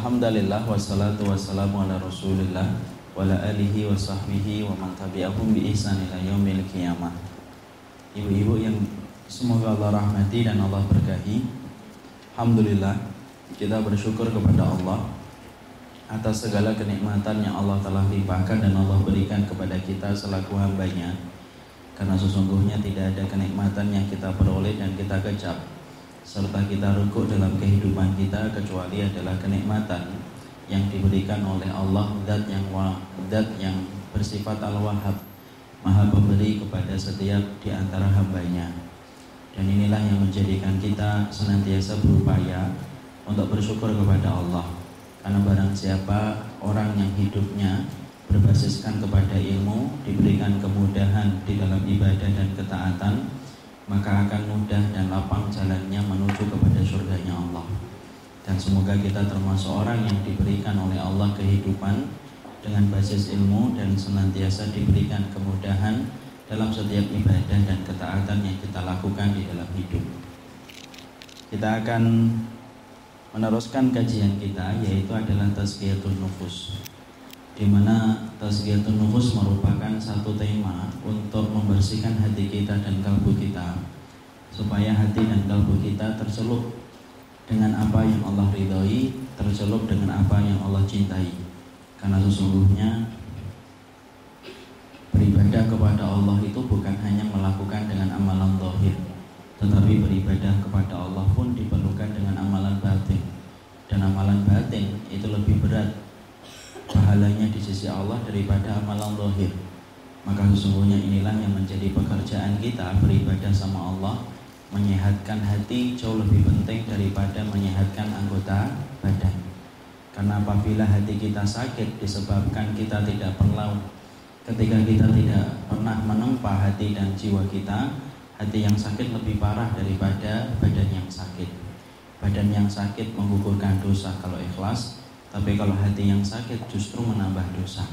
Innalhamdalillah wassalatu wassalamu ala rasulillah wa ala alihi wa sahbihi wa man tabi'ahum bi ihsan ila yaumil qiyamah. Ibu-ibu yang semoga Allah rahmati dan Allah berkahi Alhamdulillah kita bersyukur kepada Allah atas segala kenikmatan yang Allah telah limpahkan dan Allah berikan kepada kita selaku hambanya. Karena sesungguhnya tidak ada kenikmatan yang kita peroleh dan kita kecap serta kita rukuk dalam kehidupan kita kecuali adalah kenikmatan yang diberikan oleh Allah zat yang zat yang bersifat al-wahhab maha pemberi kepada setiap di antara hambanya. Dan inilah yang menjadikan kita senantiasa berupaya untuk bersyukur kepada Allah. Karena barang siapa orang yang hidupnya berbasiskan kepada ilmu diberikan kemudahan di dalam ibadah dan ketaatan maka akan mudah dan lapang jalannya menuju kepada surganya Allah. Dan semoga kita termasuk orang yang diberikan oleh Allah kehidupan dengan basis ilmu dan senantiasa diberikan kemudahan dalam setiap ibadah dan ketaatan yang kita lakukan di dalam hidup. Kita akan meneruskan kajian kita yaitu adalah tazkiyatun nufus di mana tazkiyatun nufus merupakan satu tema untuk membersihkan hati kita dan kalbu kita supaya hati dan kalbu kita tercelup dengan apa yang Allah ridhoi, tercelup dengan apa yang Allah cintai. Karena sesungguhnya beribadah kepada Allah itu bukan hanya melakukan dengan amalan zahir, tetapi beribadah kepada Allah pun diperlukan dengan amalan batin. Dan amalan batin itu lebih berat pahalanya di sisi Allah daripada amalan zahir. Maka sesungguhnya inilah yang menjadi pekerjaan kita beribadah sama Allah menyehatkan hati jauh lebih penting daripada menyehatkan anggota badan. Karena apabila hati kita sakit disebabkan kita tidak perlu ketika kita tidak pernah menempa hati dan jiwa kita, hati yang sakit lebih parah daripada badan yang sakit. Badan yang sakit menggugurkan dosa kalau ikhlas, tapi kalau hati yang sakit justru menambah dosa.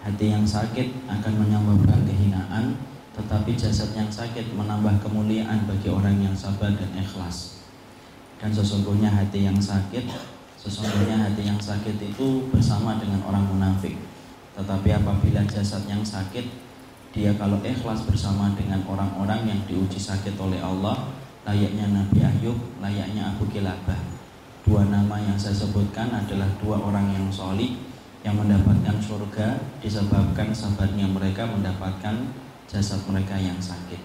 Hati yang sakit akan menyebabkan kehinaan, tetapi jasad yang sakit menambah kemuliaan bagi orang yang sabar dan ikhlas. Dan sesungguhnya hati yang sakit, sesungguhnya hati yang sakit itu bersama dengan orang munafik. Tetapi apabila jasad yang sakit, dia kalau ikhlas bersama dengan orang-orang yang diuji sakit oleh Allah, layaknya Nabi Ayub, layaknya Abu Kilabah dua nama yang saya sebutkan adalah dua orang yang solid yang mendapatkan surga disebabkan sabarnya mereka mendapatkan jasad mereka yang sakit.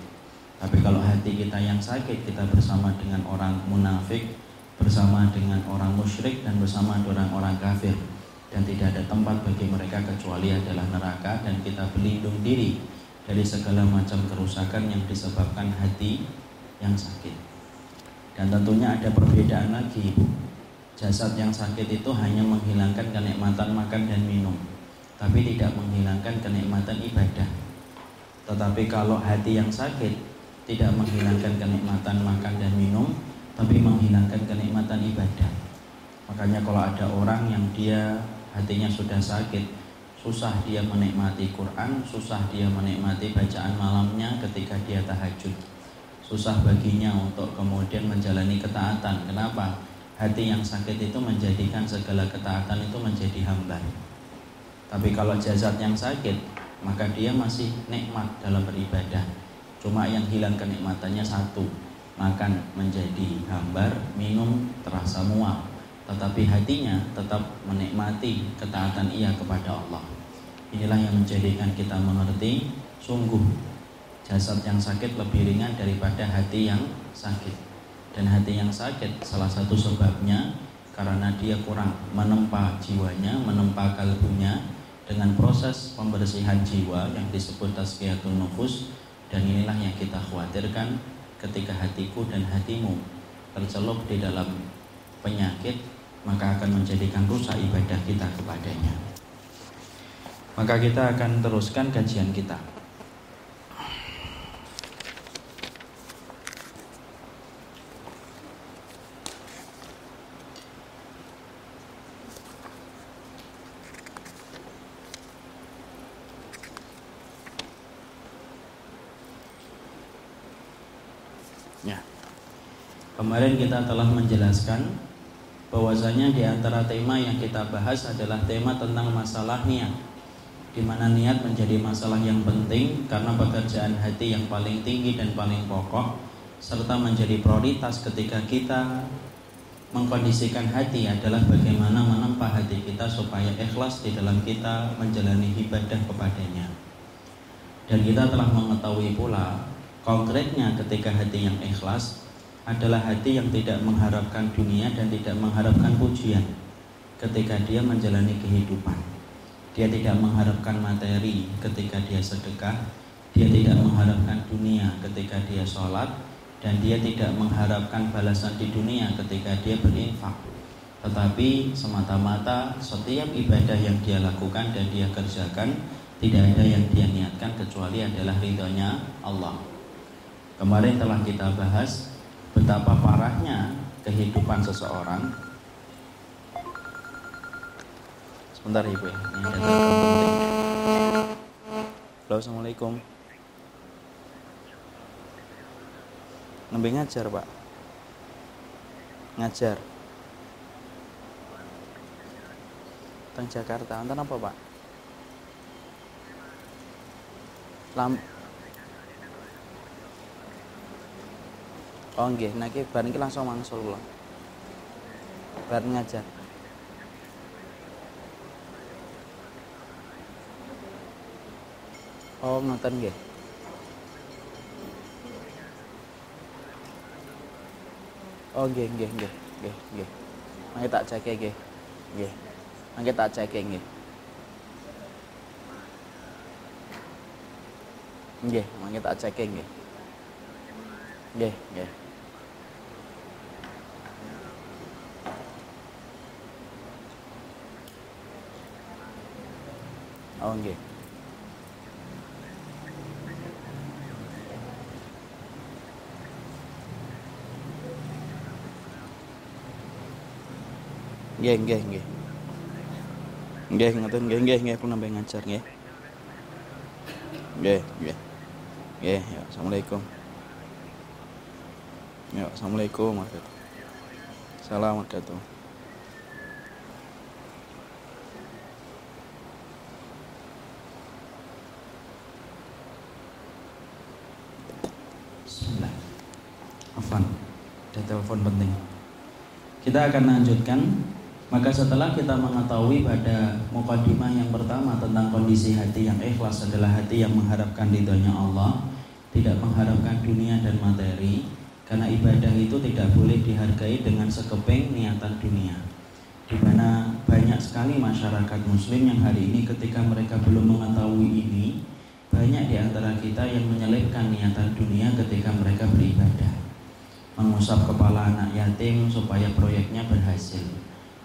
Tapi kalau hati kita yang sakit, kita bersama dengan orang munafik, bersama dengan orang musyrik dan bersama dengan orang kafir dan tidak ada tempat bagi mereka kecuali adalah neraka dan kita berlindung diri dari segala macam kerusakan yang disebabkan hati yang sakit. Dan tentunya ada perbedaan lagi, Jasad yang sakit itu hanya menghilangkan kenikmatan makan dan minum, tapi tidak menghilangkan kenikmatan ibadah. Tetapi kalau hati yang sakit tidak menghilangkan kenikmatan makan dan minum, tapi menghilangkan kenikmatan ibadah. Makanya kalau ada orang yang dia hatinya sudah sakit, susah dia menikmati Quran, susah dia menikmati bacaan malamnya ketika dia tahajud. Susah baginya untuk kemudian menjalani ketaatan. Kenapa? Hati yang sakit itu menjadikan segala ketaatan itu menjadi hambar. Tapi kalau jasad yang sakit, maka dia masih nikmat dalam beribadah. Cuma yang hilang kenikmatannya satu, makan menjadi hambar, minum terasa mual. Tetapi hatinya tetap menikmati ketaatan ia kepada Allah. Inilah yang menjadikan kita mengerti sungguh jasad yang sakit lebih ringan daripada hati yang sakit dan hati yang sakit salah satu sebabnya karena dia kurang menempa jiwanya, menempa kalbunya dengan proses pembersihan jiwa yang disebut tazkiyatun nufus dan inilah yang kita khawatirkan ketika hatiku dan hatimu tercelup di dalam penyakit maka akan menjadikan rusak ibadah kita kepadanya. Maka kita akan teruskan kajian kita. Kemarin kita telah menjelaskan bahwasanya di antara tema yang kita bahas adalah tema tentang masalah niat di mana niat menjadi masalah yang penting karena pekerjaan hati yang paling tinggi dan paling pokok serta menjadi prioritas ketika kita mengkondisikan hati adalah bagaimana menempa hati kita supaya ikhlas di dalam kita menjalani ibadah kepadanya. Dan kita telah mengetahui pula konkretnya ketika hati yang ikhlas adalah hati yang tidak mengharapkan dunia dan tidak mengharapkan pujian ketika dia menjalani kehidupan. Dia tidak mengharapkan materi ketika dia sedekah, dia tidak mengharapkan dunia ketika dia sholat, dan dia tidak mengharapkan balasan di dunia ketika dia berinfak. Tetapi semata-mata setiap ibadah yang dia lakukan dan dia kerjakan tidak ada yang dia niatkan kecuali adalah ridhonya Allah. Kemarin telah kita bahas betapa parahnya kehidupan seseorang. Sebentar ibu, ya, ini ada penting. Halo, assalamualaikum. Nembe ngajar pak, ngajar. Teng Jakarta, enten apa pak? Lam Oh nggih, iki bar niki langsung mangsul kula. Bar ngajar. Oh, ngoten nggih. Oh nggih nggih nggih nggih nggih. Mangke tak cek nggih. Nggih. Mangke tak cek nggih. Nggih, mangke tak cek nggih. Nggih, nggih. Oh nggih. Nggih, nggih, nggih. Nggih, ngoten nggih, nggih, nggih, kula nambah ngajar nggih. Nggih, nggih. Nggih, ya, Assalamualaikum. Ya, Assalamualaikum warahmatullahi Salam Bismillah. Afan, ada telepon penting. Kita akan lanjutkan maka setelah kita mengetahui pada mukadimah yang pertama tentang kondisi hati yang ikhlas adalah hati yang mengharapkan ridhonya Allah, tidak mengharapkan dunia dan materi, karena ibadah itu tidak boleh dihargai dengan sekeping niatan dunia. Di mana banyak sekali masyarakat muslim yang hari ini ketika mereka belum mengetahui ini, banyak di antara kita yang menyelipkan niatan dunia ketika mereka beribadah. Mengusap kepala anak yatim supaya proyeknya berhasil.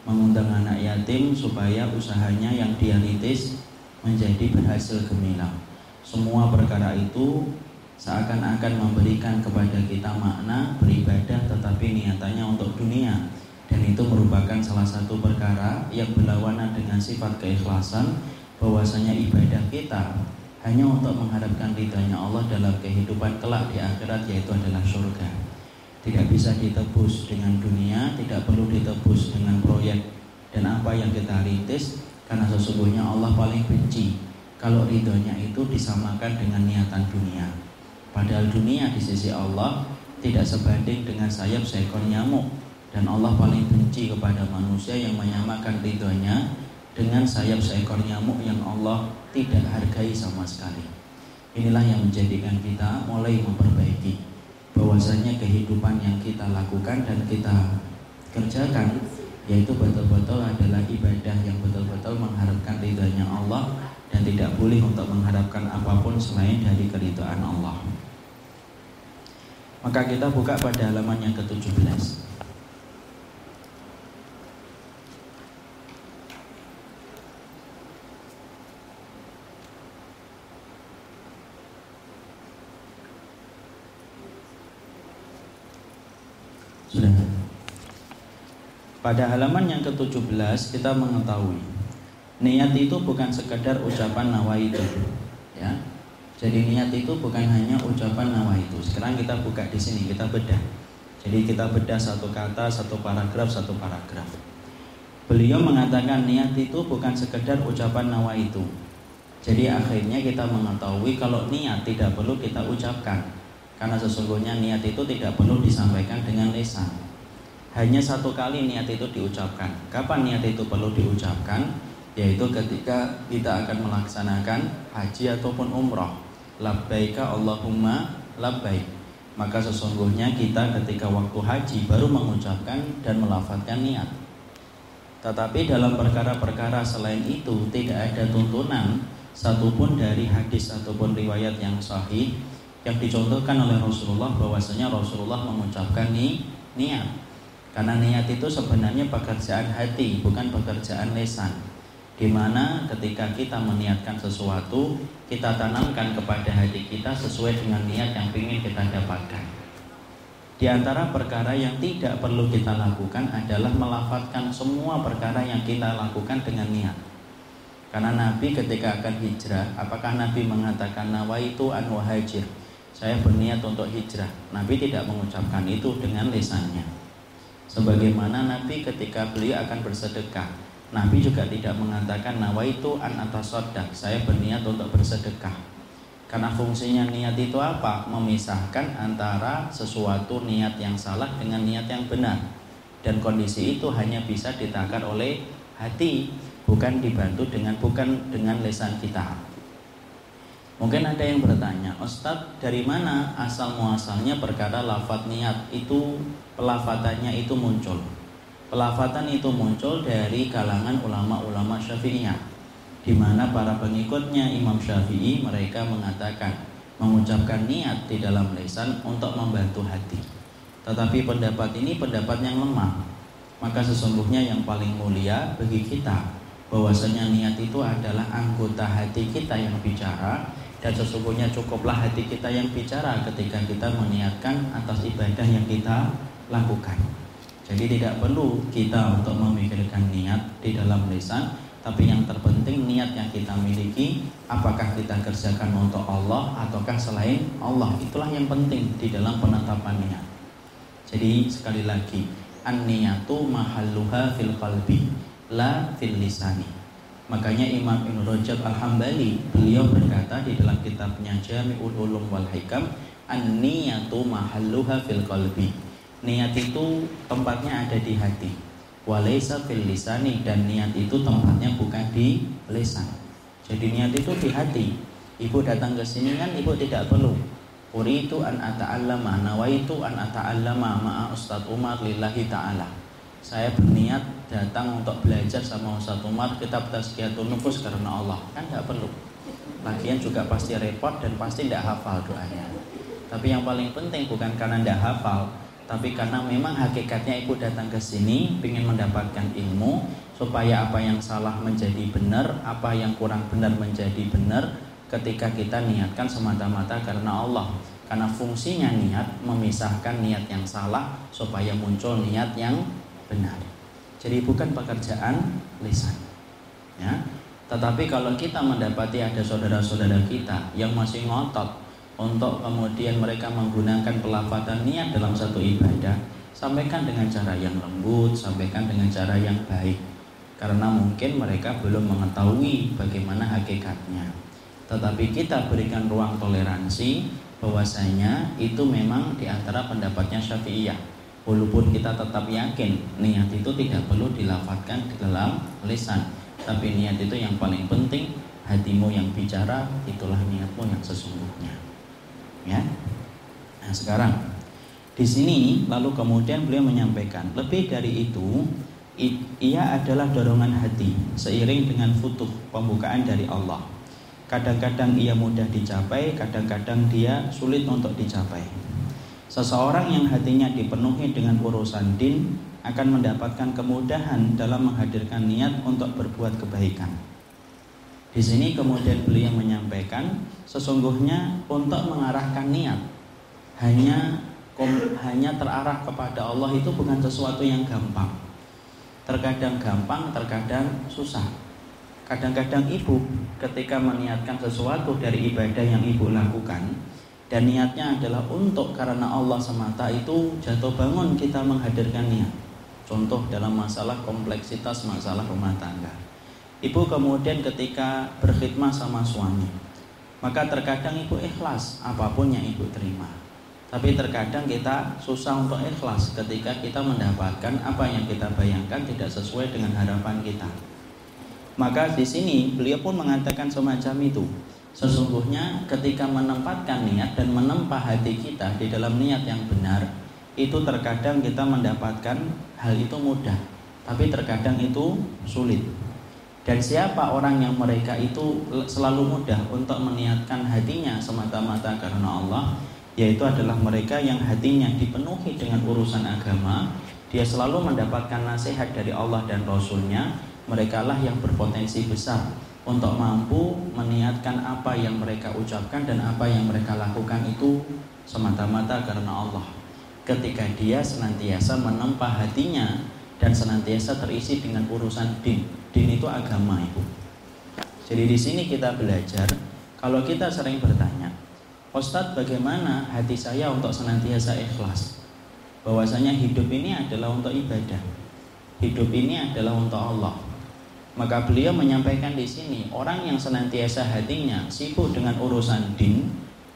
Mengundang anak yatim supaya usahanya yang dia ritis menjadi berhasil gemilang. Semua perkara itu seakan-akan memberikan kepada kita makna beribadah tetapi niatannya untuk dunia. Dan itu merupakan salah satu perkara yang berlawanan dengan sifat keikhlasan bahwasanya ibadah kita hanya untuk mengharapkan ridhanya Allah dalam kehidupan kelak di akhirat yaitu adalah surga tidak bisa ditebus dengan dunia, tidak perlu ditebus dengan proyek dan apa yang kita rintis karena sesungguhnya Allah paling benci kalau ridhonya itu disamakan dengan niatan dunia. Padahal dunia di sisi Allah tidak sebanding dengan sayap seekor nyamuk dan Allah paling benci kepada manusia yang menyamakan ridhonya dengan sayap seekor nyamuk yang Allah tidak hargai sama sekali. Inilah yang menjadikan kita mulai memperbaiki bahwasanya kehidupan yang kita lakukan dan kita kerjakan yaitu betul-betul adalah ibadah yang betul-betul mengharapkan ridhanya Allah dan tidak boleh untuk mengharapkan apa pun selain dari keridhaan Allah. Maka kita buka pada halaman yang ke-17. Sudah. Pada halaman yang ke-17 kita mengetahui niat itu bukan sekedar ucapan nawaitu. Ya. Jadi niat itu bukan hanya ucapan nawaitu. Sekarang kita buka di sini, kita bedah. Jadi kita bedah satu kata, satu paragraf, satu paragraf. Beliau mengatakan niat itu bukan sekedar ucapan nawa itu. Jadi akhirnya kita mengetahui kalau niat tidak perlu kita ucapkan. Karena sesungguhnya niat itu tidak perlu disampaikan dengan lisan. Hanya satu kali niat itu diucapkan. Kapan niat itu perlu diucapkan? Yaitu ketika kita akan melaksanakan haji ataupun umroh. Labbaika Allahumma labbaik. Maka sesungguhnya kita ketika waktu haji baru mengucapkan dan melafalkan niat. Tetapi dalam perkara-perkara selain itu tidak ada tuntunan satupun dari hadis ataupun riwayat yang sahih yang dicontohkan oleh Rasulullah bahwasanya Rasulullah mengucapkan ni niat. Karena niat itu sebenarnya pekerjaan hati, bukan pekerjaan lesan. Di mana ketika kita meniatkan sesuatu, kita tanamkan kepada hati kita sesuai dengan niat yang ingin kita dapatkan. Di antara perkara yang tidak perlu kita lakukan adalah melafatkan semua perkara yang kita lakukan dengan niat. Karena Nabi ketika akan hijrah, apakah Nabi mengatakan nawaitu an wahajir? Saya berniat untuk hijrah. Nabi tidak mengucapkan itu dengan lisannya. Sebagaimana Nabi ketika beliau akan bersedekah, Nabi juga tidak mengatakan nawaitu an atasodak. Saya berniat untuk bersedekah. Karena fungsinya niat itu apa? Memisahkan antara sesuatu niat yang salah dengan niat yang benar. Dan kondisi itu hanya bisa ditakar oleh hati, bukan dibantu dengan bukan dengan lesan kita. Mungkin ada yang bertanya, Ustadz dari mana asal muasalnya perkara lafat niat itu pelafatannya itu muncul? Pelafatan itu muncul dari kalangan ulama-ulama syafi'iyah di mana para pengikutnya Imam Syafi'i mereka mengatakan mengucapkan niat di dalam lisan untuk membantu hati. Tetapi pendapat ini pendapat yang lemah. Maka sesungguhnya yang paling mulia bagi kita bahwasanya niat itu adalah anggota hati kita yang bicara dan sesungguhnya cukuplah hati kita yang bicara ketika kita meniatkan atas ibadah yang kita lakukan. Jadi tidak perlu kita untuk memikirkan niat di dalam lisan tapi yang terpenting niat yang kita miliki Apakah kita kerjakan untuk Allah Ataukah selain Allah. Itulah yang penting di dalam penetapan niat. Jadi sekali lagi An-niyatu mahalluha fil qalbi La fil lisani. Makanya Imam Ibn Rajab Al-Hambali Beliau berkata di dalam kitabnya Jami'ul Ulum wal Hikam An-niyatu mahalluha fil qalbi Niat itu tempatnya ada di hati Walaysa fil lisani dan niat itu tempatnya bukan di lisan. Jadi niat itu di hati. Ibu datang ke sini kan ibu tidak perlu. itu an ata'allama, nawaitu an ata'allama ma'a Ustadz Umar lillahi ta'ala. Saya berniat datang untuk belajar sama Ustadz Umar kitab tazkiyatun nufus karena Allah. Kan tidak perlu. Lagian juga pasti repot dan pasti tidak hafal doanya. Tapi yang paling penting bukan karena tidak hafal, tapi karena memang hakikatnya ibu datang ke sini ingin mendapatkan ilmu supaya apa yang salah menjadi benar, apa yang kurang benar menjadi benar ketika kita niatkan semata-mata karena Allah. Karena fungsinya niat memisahkan niat yang salah supaya muncul niat yang benar. Jadi bukan pekerjaan lisan. Ya. Tetapi kalau kita mendapati ada saudara-saudara kita yang masih ngotot untuk kemudian mereka menggunakan pelafatan niat dalam satu ibadah sampaikan dengan cara yang lembut sampaikan dengan cara yang baik. Karena mungkin mereka belum mengetahui bagaimana hakikatnya. Tetapi kita berikan ruang toleransi bahwasanya itu memang di antara pendapatnya syafi'iyah. Walaupun kita tetap yakin niat itu tidak perlu dilafatkan di dalam lisan. Tapi niat itu yang paling penting hatimu yang bicara itulah niatmu yang sesungguhnya ya. Nah, sekarang di sini lalu kemudian beliau menyampaikan lebih dari itu ia adalah dorongan hati seiring dengan futuh pembukaan dari Allah. Kadang-kadang ia mudah dicapai, kadang-kadang dia sulit untuk dicapai. Seseorang yang hatinya dipenuhi dengan urusan din akan mendapatkan kemudahan dalam menghadirkan niat untuk berbuat kebaikan. Di sini kemudian beliau menyampaikan sesungguhnya untuk mengarahkan niat hanya hanya terarah kepada Allah itu bukan sesuatu yang gampang. Terkadang gampang, terkadang susah. Kadang-kadang ibu ketika meniatkan sesuatu dari ibadah yang ibu lakukan, dan niatnya adalah untuk karena Allah semata itu jatuh bangun kita menghadirkan niat. Contoh dalam masalah kompleksitas masalah rumah tangga. Ibu kemudian ketika berkhidmat sama suami, maka terkadang ibu ikhlas apa pun yang ibu terima. Tapi terkadang kita susah untuk ikhlas ketika kita mendapatkan apa yang kita bayangkan tidak sesuai dengan harapan kita. Maka di sini beliau pun mengatakan semacam itu. Sesungguhnya ketika menempatkan niat dan menempa hati kita di dalam niat yang benar, itu terkadang kita mendapatkan hal itu mudah, tapi terkadang itu sulit. Dan siapa orang yang mereka itu selalu mudah untuk meniatkan hatinya semata-mata karena Allah, yaitu adalah mereka yang hatinya dipenuhi dengan urusan agama, dia selalu mendapatkan nasihat dari Allah dan Rasulnya, mereka lah yang berpotensi besar untuk mampu meniatkan apa yang mereka ucapkan dan apa yang mereka lakukan itu semata-mata karena Allah. Ketika dia senantiasa menempa hatinya dan senantiasa terisi dengan urusan din. Din itu agama itu. Jadi di sini kita belajar kalau kita sering bertanya, Ustadz bagaimana hati saya untuk senantiasa ikhlas? Bahwasanya hidup ini adalah untuk ibadah. Hidup ini adalah untuk Allah maka beliau menyampaikan di sini orang yang senantiasa hatinya sibuk dengan urusan din,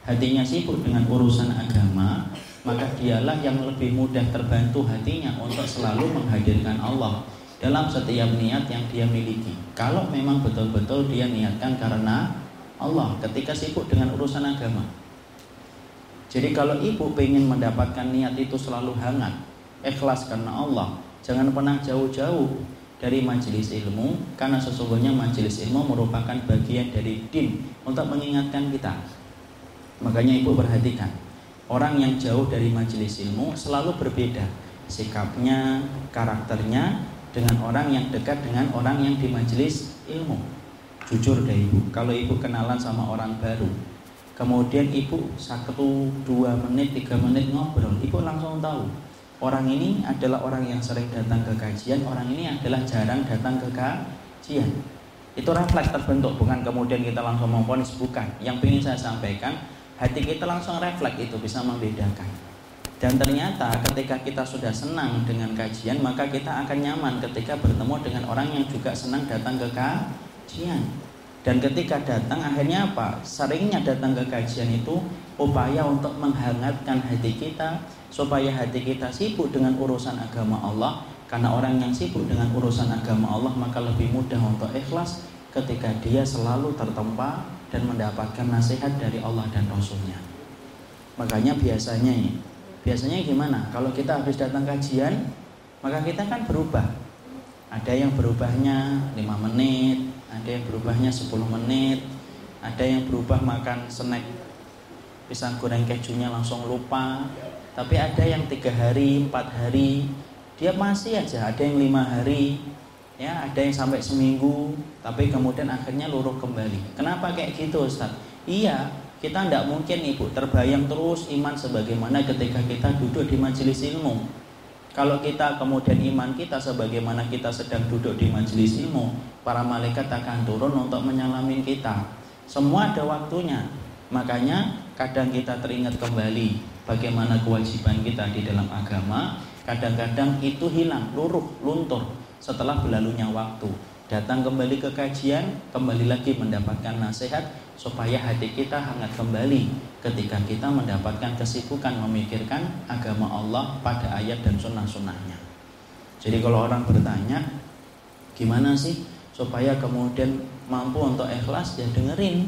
hatinya sibuk dengan urusan agama, maka dialah yang lebih mudah terbantu hatinya untuk selalu menghadirkan Allah dalam setiap niat yang dia miliki. Kalau memang betul-betul dia niatkan karena Allah ketika sibuk dengan urusan agama. Jadi kalau ibu ingin mendapatkan niat itu selalu hangat, ikhlas karena Allah, jangan pernah jauh-jauh dari majelis ilmu karena sesungguhnya majelis ilmu merupakan bagian dari din untuk mengingatkan kita. Makanya ibu perhatikan orang yang jauh dari majelis ilmu selalu berbeda sikapnya, karakternya dengan orang yang dekat dengan orang yang di majelis ilmu. Jujur deh ibu, kalau ibu kenalan sama orang baru, kemudian ibu satu dua menit tiga menit ngobrol, ibu langsung tahu orang ini adalah orang yang sering datang ke kajian, orang ini adalah jarang datang ke kajian. Itu refleks terbentuk, bukan kemudian kita langsung memponis, bukan. Yang ingin saya sampaikan, hati kita langsung refleks itu bisa membedakan. Dan ternyata ketika kita sudah senang dengan kajian, maka kita akan nyaman ketika bertemu dengan orang yang juga senang datang ke kajian. Dan ketika datang akhirnya apa? Seringnya datang ke kajian itu upaya untuk menghangatkan hati kita, supaya hati kita sibuk dengan urusan agama Allah karena orang yang sibuk dengan urusan agama Allah maka lebih mudah untuk ikhlas ketika dia selalu tertempa dan mendapatkan nasihat dari Allah dan Rasulnya makanya biasanya biasanya gimana kalau kita habis datang kajian maka kita kan berubah ada yang berubahnya 5 menit ada yang berubahnya 10 menit ada yang berubah makan snack pisang goreng kejunya langsung lupa tapi ada yang tiga hari, empat hari, dia masih aja. Ada yang lima hari, ya, ada yang sampai seminggu, tapi kemudian akhirnya luruh kembali. Kenapa kayak gitu, Ustaz? Iya, kita tidak mungkin ibu terbayang terus iman sebagaimana ketika kita duduk di majelis ilmu. Kalau kita kemudian iman kita sebagaimana kita sedang duduk di majelis ilmu, para malaikat akan turun untuk menyalamin kita. Semua ada waktunya. Makanya kadang kita teringat kembali bagaimana kewajiban kita di dalam agama, kadang-kadang itu hilang, luruh, luntur setelah berlalunya waktu. Datang kembali ke kajian, kembali lagi mendapatkan nasihat supaya hati kita hangat kembali ketika kita mendapatkan kesibukan memikirkan agama Allah pada ayat dan sunnah-sunnahnya. Jadi kalau orang bertanya, gimana sih supaya kemudian mampu untuk ikhlas ya dengerin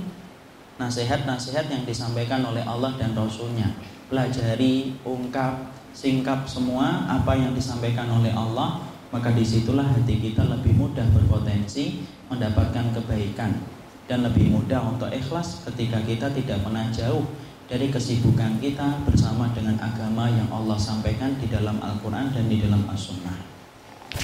nasihat-nasihat yang disampaikan oleh Allah dan Rasulnya pelajari, ungkap, singkap semua apa yang disampaikan oleh Allah, maka di situlah hati kita lebih mudah berpotensi mendapatkan kebaikan dan lebih mudah untuk ikhlas ketika kita tidak pernah jauh dari kesibukan kita bersama dengan agama yang Allah sampaikan di dalam Al-Quran dan di dalam As-Sunnah.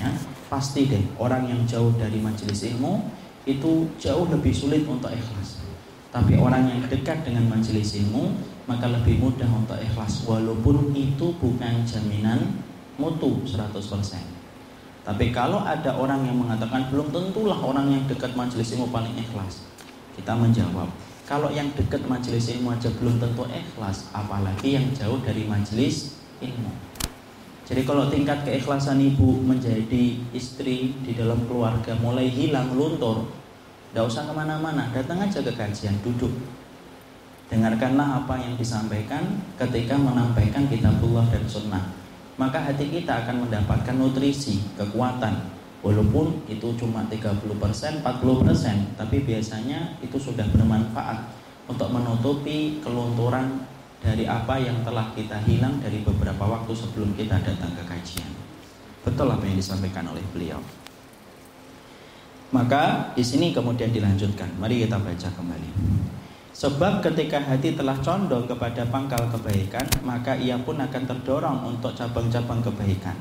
Ya, pasti deh orang yang jauh dari majelis ilmu itu jauh lebih sulit untuk ikhlas. Tapi orang yang dekat dengan majelis ilmu maka lebih mudah untuk ikhlas walaupun itu bukan jaminan mutu 100%. Tapi kalau ada orang yang mengatakan belum tentulah orang yang dekat majelis ilmu paling ikhlas. Kita menjawab, Kalau yang dekat majelis ilmu aja belum tentu ikhlas, apalagi yang jauh dari majelis ilmu. Jadi kalau tingkat keikhlasan ibu menjadi istri di dalam keluarga mulai hilang luntur, tidak usah ke mana-mana, datang aja ke kajian, duduk. Dengarkanlah apa yang disampaikan ketika menampaikan kitabullah dan sunnah. Maka hati kita akan mendapatkan nutrisi, kekuatan, Walaupun itu cuma 30%, 40%, tapi biasanya itu sudah bermanfaat untuk menutupi kelunturan dari apa yang telah kita hilang dari beberapa waktu sebelum kita datang ke kajian. Betul apa yang disampaikan oleh beliau. Maka di sini kemudian dilanjutkan. Mari kita baca kembali. Sebab ketika hati telah condong kepada pangkal kebaikan, maka ia pun akan terdorong untuk cabang-cabang kebaikan.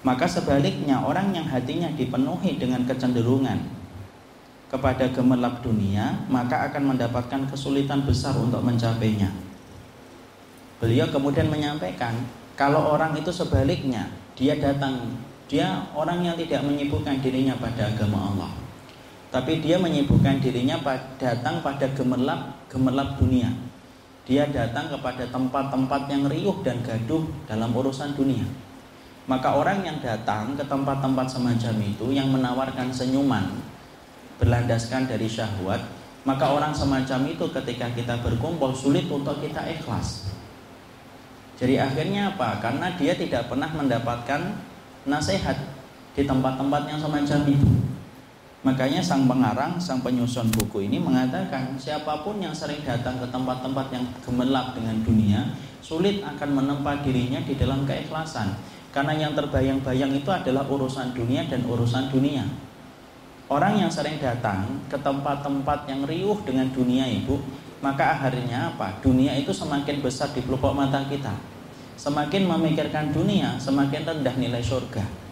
Maka sebaliknya orang yang hatinya dipenuhi dengan kecenderungan kepada gemerlap dunia, maka akan mendapatkan kesulitan besar untuk mencapainya. Beliau kemudian menyampaikan, kalau orang itu sebaliknya, dia datang, dia orang yang tidak menyibukkan dirinya pada agama Allah. Tapi dia menyibukkan dirinya datang pada gemerlap gemerlap dunia. Dia datang kepada tempat-tempat yang riuh dan gaduh dalam urusan dunia maka orang yang datang ke tempat-tempat semacam itu yang menawarkan senyuman berlandaskan dari syahwat, maka orang semacam itu ketika kita berkumpul sulit untuk kita ikhlas. Jadi akhirnya apa? Karena dia tidak pernah mendapatkan nasihat di tempat-tempat yang semacam itu. Makanya sang pengarang, sang penyusun buku ini mengatakan siapa pun yang sering datang ke tempat-tempat yang gemerlap dengan dunia, sulit akan menempa dirinya di dalam keikhlasan. Karena yang terbayang-bayang itu adalah urusan dunia dan urusan dunia. Orang yang sering datang ke tempat-tempat yang riuh dengan dunia ibu, maka akhirnya apa? Dunia itu semakin besar di pelupuk mata kita. Semakin memikirkan dunia, semakin rendah nilai surga.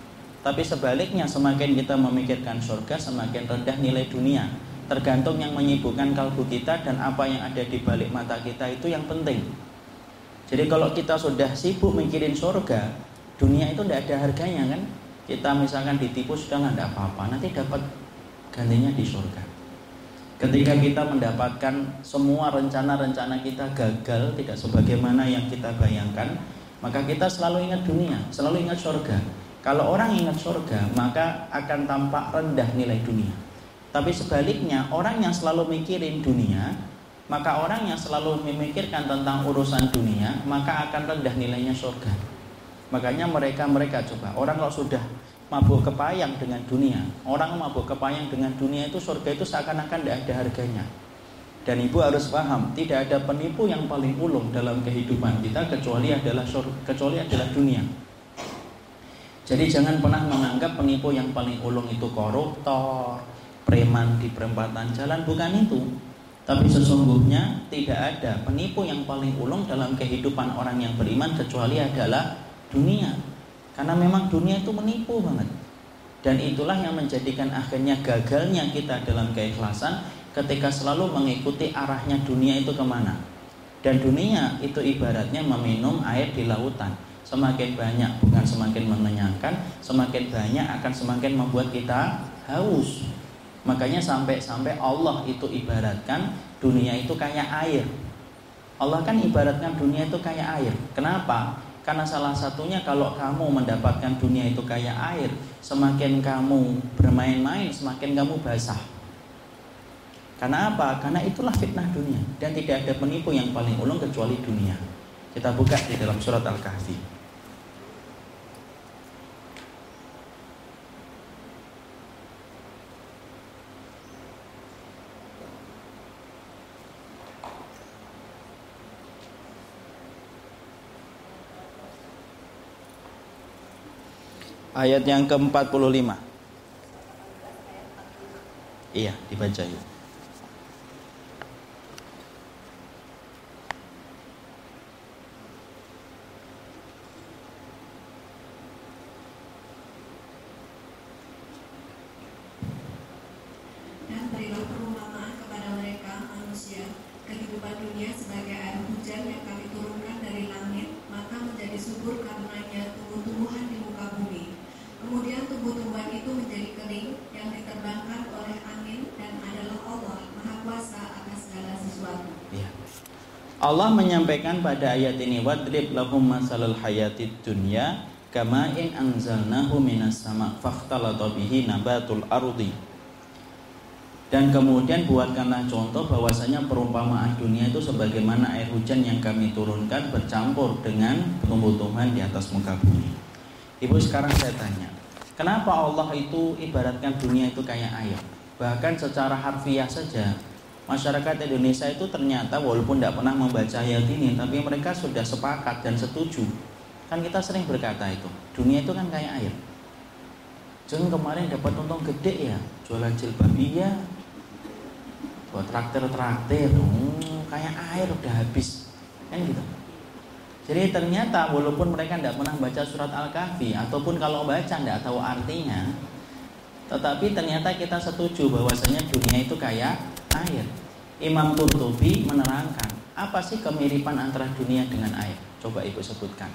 Tapi sebaliknya, semakin kita memikirkan surga, semakin rendah nilai dunia. Tergantung yang menyibukkan kalbu kita dan apa yang ada di balik mata kita itu yang penting. Jadi kalau kita sudah sibuk mikirin surga, dunia itu tidak ada harganya kan kita misalkan ditipu sudah ada apa-apa nanti dapat gantinya di surga ketika kita mendapatkan semua rencana-rencana kita gagal tidak sebagaimana yang kita bayangkan maka kita selalu ingat dunia selalu ingat surga kalau orang ingat surga maka akan tampak rendah nilai dunia tapi sebaliknya orang yang selalu mikirin dunia maka orang yang selalu memikirkan tentang urusan dunia maka akan rendah nilainya surga Makanya mereka-mereka coba orang kalau sudah mabuk kepayang dengan dunia, orang mabuk kepayang dengan dunia itu surga itu seakan-akan tidak ada harganya. Dan ibu harus paham, tidak ada penipu yang paling ulung dalam kehidupan kita kecuali adalah kecuali adalah dunia. Jadi jangan pernah menganggap penipu yang paling ulung itu koruptor, preman di perempatan jalan, bukan itu. Tapi sesungguhnya tidak ada penipu yang paling ulung dalam kehidupan orang yang beriman kecuali adalah dunia. Karena memang dunia itu menipu banget. Dan itulah yang menjadikan akhirnya gagalnya kita dalam keikhlasan ketika selalu mengikuti arahnya dunia itu ke mana. Dan dunia itu ibaratnya meminum air di lautan semakin banyak bukan semakin mengenyangkan semakin banyak akan semakin membuat kita haus makanya sampai-sampai Allah itu ibaratkan dunia itu kayak air Allah kan ibaratkan dunia itu kayak air kenapa karena salah satunya kalau kamu mendapatkan dunia itu kayak air, semakin kamu bermain-main, semakin kamu basah. Karena apa? Karena itulah fitnah dunia dan tidak ada penipu yang paling ulung kecuali dunia. Kita buka di dalam surat Al-Kahfi. ayat yang ke-45. Iya, dibaca yuk. kepada mereka manusia kehidupan dunia sebagai air hujan yang Allah menyampaikan pada ayat ini wadrib lahum masalal hayatid dunya kama in anzalnahu minas sama fakhtalata bihi nabatul ardi dan kemudian buatkanlah contoh bahwasanya perumpamaan dunia itu sebagaimana air hujan yang kami turunkan bercampur dengan tumbuh-tumbuhan di atas muka bumi. Ibu sekarang saya tanya, kenapa Allah itu ibaratkan dunia itu kayak air? Bahkan secara harfiah saja masyarakat Indonesia itu ternyata walaupun tidak pernah membaca ayat ini tapi mereka sudah sepakat dan setuju. Kan kita sering berkata itu, dunia itu kan kayak air. Jangan kemarin dapat untung gede ya, jualan jilbab iya, buat traktir-traktir hmm, kayak air udah habis kan gitu jadi ternyata walaupun mereka tidak pernah baca surat Al-Kahfi ataupun kalau baca tidak tahu artinya tetapi ternyata kita setuju bahwasanya dunia itu kayak air Imam Qurtubi menerangkan apa sih kemiripan antara dunia dengan air coba ibu sebutkan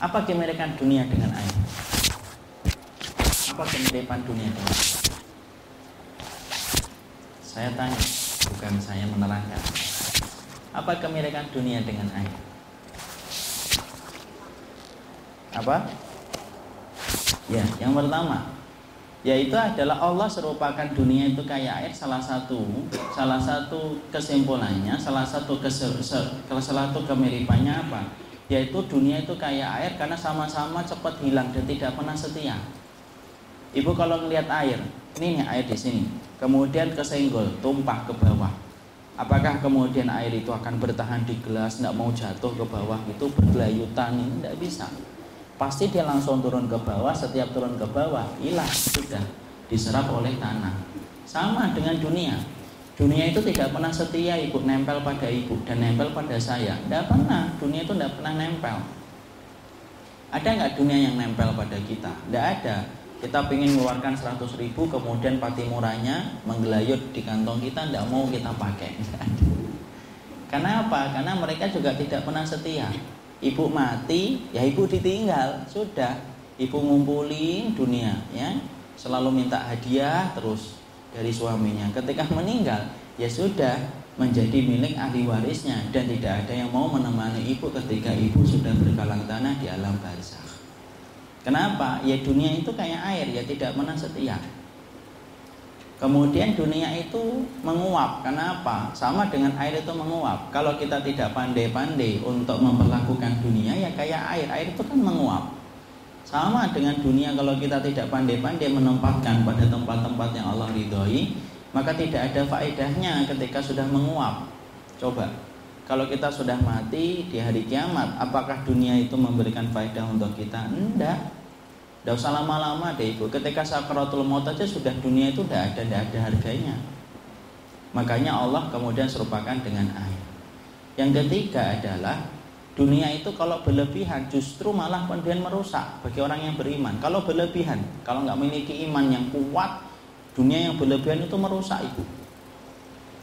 apa kemiripan dunia dengan air apa kemiripan dunia dengan air saya tanya, bukan saya menerangkan. Apa kemiripan dunia dengan air? Apa? Ya, yang pertama, yaitu adalah Allah serupakan dunia itu kayak air salah satu salah satu kesimpulannya salah satu kesel, salah satu kemiripannya apa? Yaitu dunia itu kayak air karena sama-sama cepat hilang dan tidak pernah setia. Ibu kalau melihat air ini nih air di sini. Kemudian kesenggol tumpah ke bawah. Apakah kemudian air itu akan bertahan di gelas tidak mau jatuh ke bawah itu bergelayutan? Tidak bisa pasti dia langsung turun ke bawah setiap turun ke bawah hilang sudah diserap oleh tanah. Sama dengan dunia. Dunia itu tidak pernah setia ikut nempel pada ibu dan nempel pada saya. Tidak pernah dunia itu tidak pernah nempel. Ada nggak dunia yang nempel pada kita? Tidak ada. Kita ingin mengeluarkan 100 ribu kemudian pati murahnya menggelayut di kantong kita tidak mau kita pakai. Karena apa? karena mereka juga tidak pernah setia ibu mati ya ibu ditinggal. Sudah ibu ngumpulin dunia ya. Selalu minta hadiah terus dari suaminya. Ketika meninggal ya sudah menjadi milik ahli warisnya. Dan tidak ada yang mau menemani ibu ketika ibu sudah berkalang tanah di alam barzah Kenapa? Ya dunia itu kayak air, ya tidak pernah setia. Kemudian dunia itu menguap. Kenapa? Sama dengan air itu menguap. Kalau kita tidak pandai-pandai untuk memperlakukan dunia ya kayak air. Air itu kan menguap. Sama dengan dunia kalau kita tidak pandai-pandai menempatkan pada tempat-tempat yang Allah ridhoi, maka tidak ada faedahnya ketika sudah menguap. Coba, kalau kita sudah mati di hari kiamat, apakah dunia itu memberikan faedah untuk kita? Tidak. Tidak usah lama-lama deh ibu. Ketika sakaratul maut aja sudah dunia itu tidak ada, tidak ada harganya. Makanya Allah kemudian serupakan dengan air. Yang ketiga adalah dunia itu kalau berlebihan justru malah kemudian merusak bagi orang yang beriman. Kalau berlebihan, kalau nggak memiliki iman yang kuat, dunia yang berlebihan itu merusak ibu.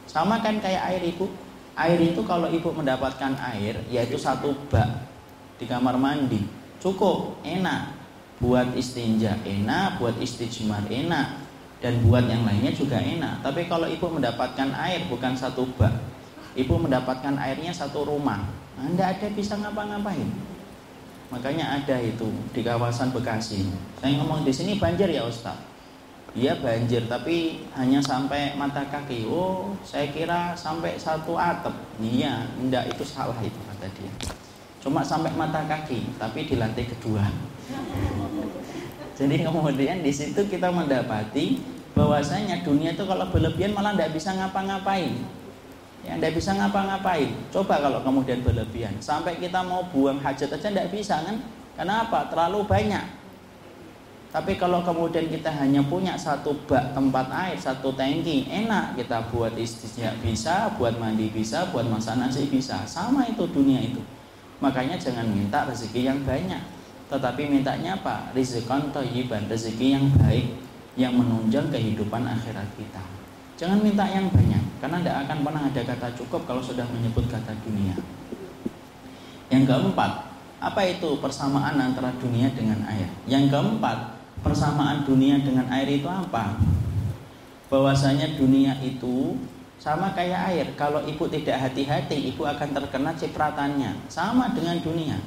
Sama kan kayak air ibu. Air itu kalau ibu mendapatkan air, yaitu satu bak di kamar mandi, cukup, enak buat istinja enak, buat istijmar enak, dan buat yang lainnya juga enak. Tapi kalau ibu mendapatkan air bukan satu bak, ibu mendapatkan airnya satu rumah, anda ada bisa ngapa-ngapain. Makanya ada itu di kawasan Bekasi. Saya ngomong di sini banjir ya Ustaz. Iya banjir, tapi hanya sampai mata kaki. Oh, saya kira sampai satu atap. Iya, enggak itu salah itu kata dia. Cuma sampai mata kaki, tapi di lantai kedua. Jadi kemudian di situ kita mendapati bahwasanya dunia itu kalau berlebihan malah tidak bisa ngapa-ngapain. Ya, tidak bisa ngapa-ngapain. Coba kalau kemudian berlebihan, sampai kita mau buang hajat aja tidak bisa kan? Kenapa? Terlalu banyak. Tapi kalau kemudian kita hanya punya satu bak tempat air, satu tangki, enak kita buat istisya bisa, buat mandi bisa, buat masak nasi bisa. Sama itu dunia itu. Makanya jangan minta rezeki yang banyak tetapi mintanya apa? Rizqan thayyiban, rezeki yang baik yang menunjang kehidupan akhirat kita. Jangan minta yang banyak karena tidak akan pernah ada kata cukup kalau sudah menyebut kata dunia. Yang keempat, apa itu persamaan antara dunia dengan air? Yang keempat, persamaan dunia dengan air itu apa? Bahwasanya dunia itu sama kayak air. Kalau ibu tidak hati-hati, ibu akan terkena cipratannya. Sama dengan dunia.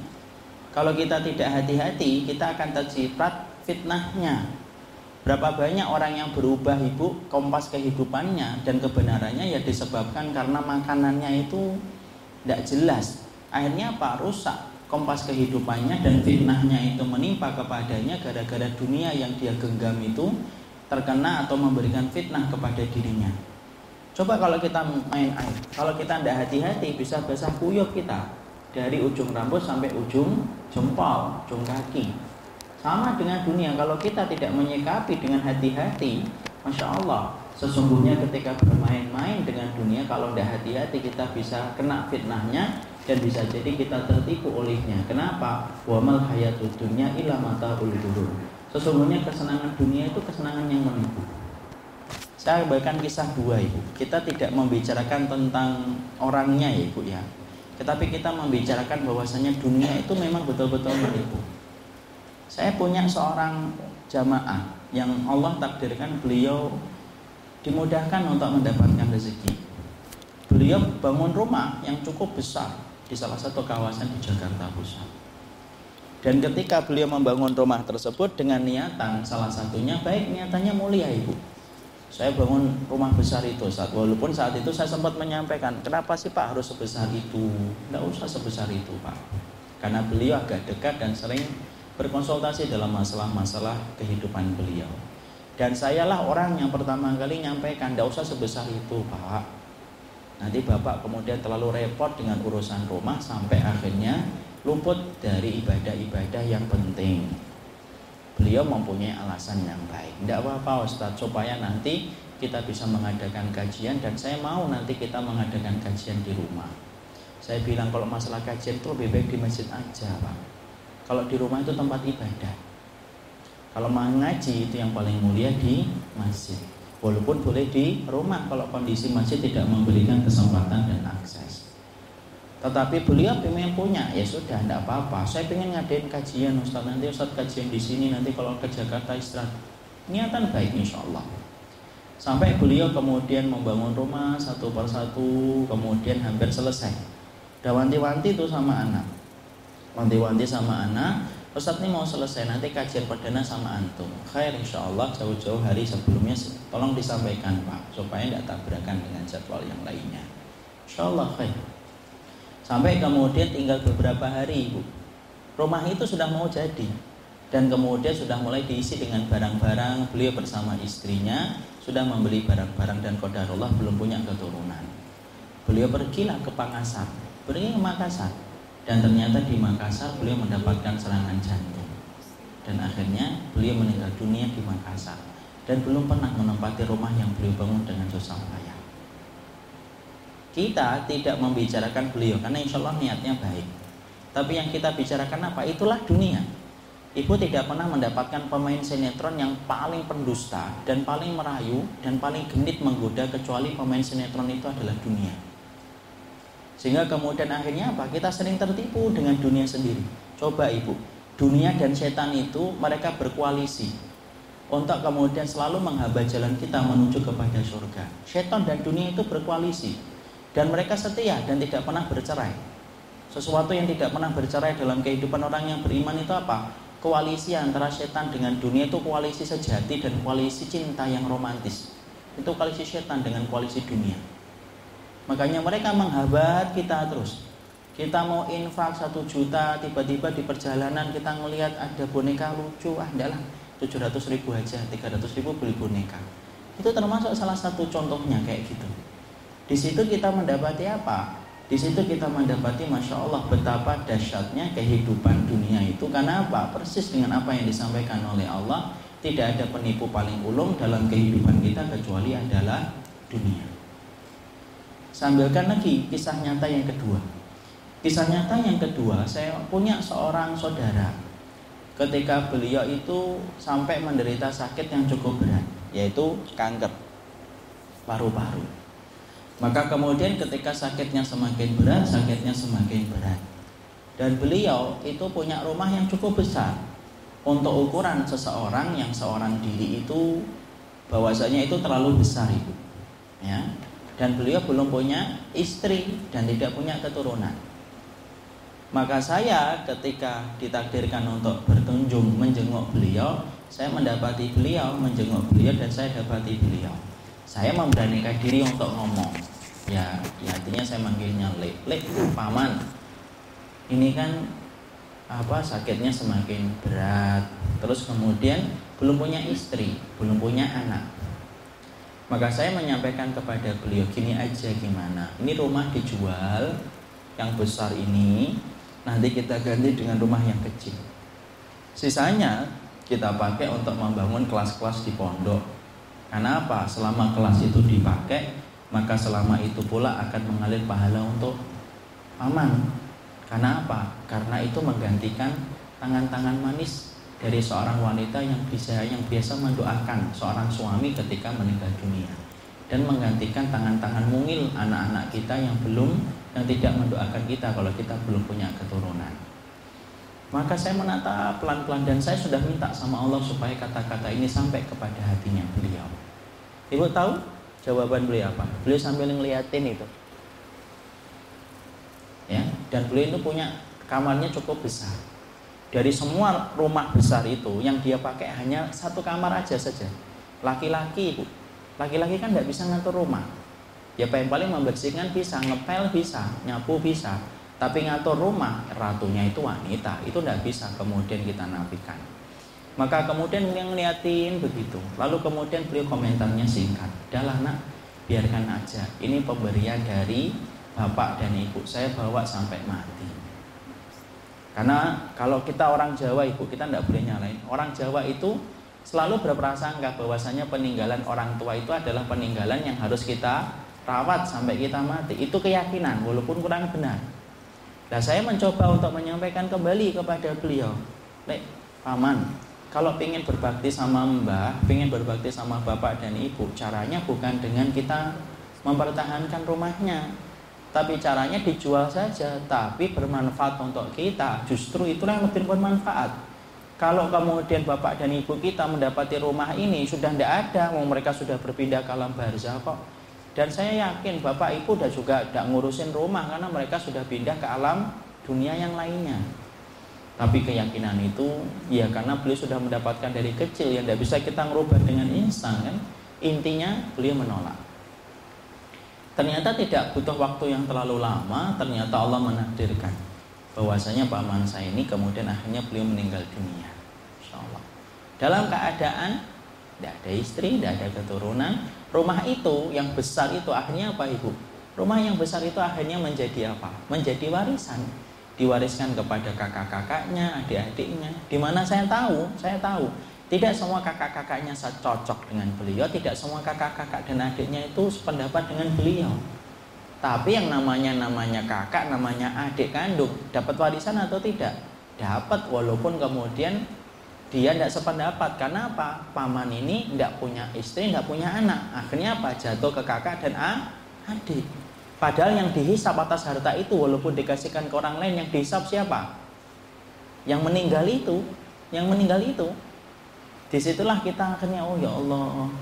Kalau kita tidak hati-hati, kita akan terciprat fitnahnya. Berapa banyak orang yang berubah ibu kompas kehidupannya dan kebenarannya ya disebabkan karena makanannya itu tidak jelas. Akhirnya apa? Rusak kompas kehidupannya dan fitnahnya itu menimpa kepadanya gara-gara dunia yang dia genggam itu terkena atau memberikan fitnah kepada dirinya. Coba kalau kita main air, kalau kita tidak hati-hati bisa basah kuyup kita dari ujung rambut sampai ujung jempol, ujung kaki. Sama dengan dunia, kalau kita tidak menyikapi dengan hati-hati, masya Allah, sesungguhnya ketika bermain-main dengan dunia, kalau tidak hati-hati kita bisa kena fitnahnya dan bisa jadi kita tertipu olehnya. Kenapa? Wa hayatud dunya illa mata Sesungguhnya kesenangan dunia itu kesenangan yang menipu. Saya bahkan kisah dua ibu. Kita tidak membicarakan tentang orangnya ya ibu ya. Tetapi kita membicarakan bahwasanya dunia itu memang betul-betul menipu. Saya punya seorang jamaah yang Allah takdirkan beliau dimudahkan untuk mendapatkan rezeki. Beliau bangun rumah yang cukup besar di salah satu kawasan di Jakarta Pusat. Dan ketika beliau membangun rumah tersebut dengan niatan salah satunya baik niatannya mulia ibu saya bangun rumah besar itu saat walaupun saat itu saya sempat menyampaikan kenapa sih Pak harus sebesar itu? Tidak usah sebesar itu Pak. Karena beliau agak dekat dan sering berkonsultasi dalam masalah-masalah kehidupan beliau. Dan sayalah orang yang pertama kali nyampaikan tidak usah sebesar itu Pak. Nanti Bapak kemudian terlalu repot dengan urusan rumah sampai akhirnya luput dari ibadah-ibadah yang penting beliau mempunyai alasan yang baik. Tidak apa-apa Ustaz, supaya nanti kita bisa mengadakan kajian dan saya mau nanti kita mengadakan kajian di rumah. Saya bilang kalau masalah kajian itu lebih baik di masjid aja Pak. Kalau di rumah itu tempat ibadah. Kalau mengaji itu yang paling mulia di masjid. Walaupun boleh di rumah kalau kondisi masjid tidak memberikan kesempatan dan akses. Tetapi beliau pengen punya, ya sudah, tidak apa-apa. Saya pengen ngadain kajian Ustaz, nanti Ustaz kajian di sini, nanti kalau ke Jakarta istirahat. Niatan baik insya Allah. Sampai beliau kemudian membangun rumah satu persatu, kemudian hampir selesai. Udah wanti-wanti itu sama anak. Wanti-wanti sama anak, Ustaz ini mau selesai, nanti kajian perdana sama antum. Khair insya Allah jauh-jauh hari sebelumnya tolong disampaikan Pak, supaya tidak tabrakan dengan jadwal yang lainnya. Insya Allah khair. Sampai kemudian tinggal beberapa hari ibu Rumah itu sudah mau jadi. Dan kemudian sudah mulai diisi dengan barang-barang. Beliau bersama istrinya Sudah membeli barang-barang dan kodarullah belum punya keturunan. Beliau pergilah ke Makassar. Pergi ke Makassar. Dan ternyata di Makassar beliau mendapatkan serangan jantung. Dan akhirnya beliau meninggal dunia di Makassar. Dan belum pernah menempati rumah yang beliau bangun dengan susah payah kita tidak membicarakan beliau karena insya Allah niatnya baik. Tapi yang kita bicarakan apa? Itulah dunia. Ibu tidak pernah mendapatkan pemain sinetron yang paling pendusta dan paling merayu dan paling genit menggoda kecuali pemain sinetron itu adalah dunia. Sehingga kemudian akhirnya apa? Kita sering tertipu dengan dunia sendiri. Coba ibu, dunia dan setan itu mereka berkoalisi untuk kemudian selalu menghambat jalan kita menuju kepada surga. Setan dan dunia itu berkoalisi dan mereka setia dan tidak pernah bercerai. Sesuatu yang tidak pernah bercerai dalam kehidupan orang yang beriman itu apa? Koalisi antara setan dengan dunia itu koalisi sejati dan koalisi cinta yang romantis. Itu koalisi setan dengan koalisi dunia. Makanya mereka menghabat kita terus. Kita mau infak satu juta, tiba-tiba di perjalanan kita ngelihat ada boneka lucu, ah adalah 700 ribu aja, 300 ribu beli boneka. Itu termasuk salah satu contohnya kayak gitu. Di situ kita mendapati apa? Di situ kita mendapati Masya Allah betapa dahsyatnya kehidupan dunia itu. Karena apa? Persis dengan apa yang disampaikan oleh Allah Tidak ada penipu paling ulung dalam kehidupan kita kecuali adalah dunia. Sambilkan lagi kisah nyata yang kedua. Kisah nyata yang kedua Saya punya seorang saudara. Ketika beliau itu sampai menderita sakit yang cukup berat Yaitu kanker. Paru-paru maka kemudian ketika sakitnya semakin berat, sakitnya semakin berat. Dan beliau itu punya rumah yang cukup besar. Untuk ukuran seseorang yang seorang diri itu bahwasanya itu terlalu besar itu. Ya. dan beliau belum punya istri dan tidak punya keturunan. Maka saya ketika ditakdirkan untuk berkunjung menjenguk beliau, saya mendapati beliau, menjenguk beliau dan saya dapati beliau. Saya memberanikan diri untuk ngomong. Ya, ya artinya saya manggilnya Lek, Lek, paman. Ini kan apa sakitnya semakin berat. Terus kemudian belum punya istri, belum punya anak. Maka saya menyampaikan kepada beliau gini aja gimana. Ini rumah dijual yang besar ini nanti kita ganti dengan rumah yang kecil. Sisanya kita pakai untuk membangun kelas-kelas di pondok. Karena apa? Selama kelas itu dipakai, maka selama itu pula akan mengalir pahala untuk aman. Karena apa? Karena itu menggantikan tangan-tangan manis dari seorang wanita yang bisa yang biasa mendoakan seorang suami ketika meninggal dunia dan menggantikan tangan-tangan mungil anak-anak kita yang belum yang tidak mendoakan kita kalau kita belum punya keturunan. Maka saya menata pelan-pelan dan saya sudah minta sama Allah supaya kata-kata ini sampai kepada hatinya beliau. Ibu tahu jawaban beliau apa? Beliau sambil ngeliatin itu. Ya, dan beliau itu punya kamarnya cukup besar. Dari semua rumah besar itu yang dia pakai hanya satu kamar aja saja. Laki-laki ibu. Laki-laki kan tidak bisa ngatur rumah. Ya paling-paling membersihkan bisa, ngepel bisa, nyapu bisa tapi ngatur rumah ratunya itu wanita, itu tidak bisa kemudian kita nafikan. Maka kemudian yang ngeliatin begitu. Lalu kemudian beliau komentarnya singkat. Adalah nak, biarkan aja. Ini pemberian dari bapak dan ibu. Saya bawa sampai mati. Karena kalau kita orang Jawa ibu, kita tidak boleh nyalain. Orang Jawa itu selalu berprasangka bahwasanya peninggalan orang tua itu adalah peninggalan yang harus kita rawat sampai kita mati. Itu keyakinan, walaupun kurang benar. Nah saya mencoba untuk menyampaikan kembali kepada beliau, Lek, paman, kalau ingin berbakti sama mbah, ingin berbakti sama bapak dan ibu, caranya bukan dengan kita mempertahankan rumahnya, tapi caranya dijual saja, tapi bermanfaat untuk kita. Justru itulah yang lebih bermanfaat. Kalau kemudian bapak dan ibu kita mendapati rumah ini sudah tidak ada, mereka sudah berpindah ke alam barzah kok dan saya yakin Bapak Ibu udah juga tidak ngurusin rumah karena mereka sudah pindah ke alam dunia yang lainnya. Tapi keyakinan itu ya karena beliau sudah mendapatkan dari kecil yang tidak bisa kita merubah dengan instan kan. Intinya beliau menolak. Ternyata tidak butuh waktu yang terlalu lama, ternyata Allah menakdirkan bahwasanya paman saya ini kemudian akhirnya beliau meninggal dunia. Insya Allah. Dalam keadaan tidak ada istri, tidak ada keturunan, rumah itu yang besar itu akhirnya apa ibu? Rumah yang besar itu akhirnya menjadi apa? Menjadi warisan. Diwariskan kepada kakak-kakaknya, adik-adiknya. Di mana saya tahu, saya tahu. Tidak semua kakak-kakaknya cocok dengan beliau, tidak semua kakak-kakak dan adiknya itu sependapat dengan beliau. Tapi yang namanya namanya kakak, namanya adik kandung, dapat warisan atau tidak? Dapat walaupun kemudian dia tidak sependapat. Karena apa? Paman ini tidak punya istri tidak punya anak. Akhirnya apa? Jatuh ke kakak dan a, adik. Padahal yang dihisap atas harta itu walaupun dikasihkan ke orang lain yang dihisap siapa? Yang meninggal itu. Yang meninggal itu. Di situlah kita akhirnya oh ya Allah.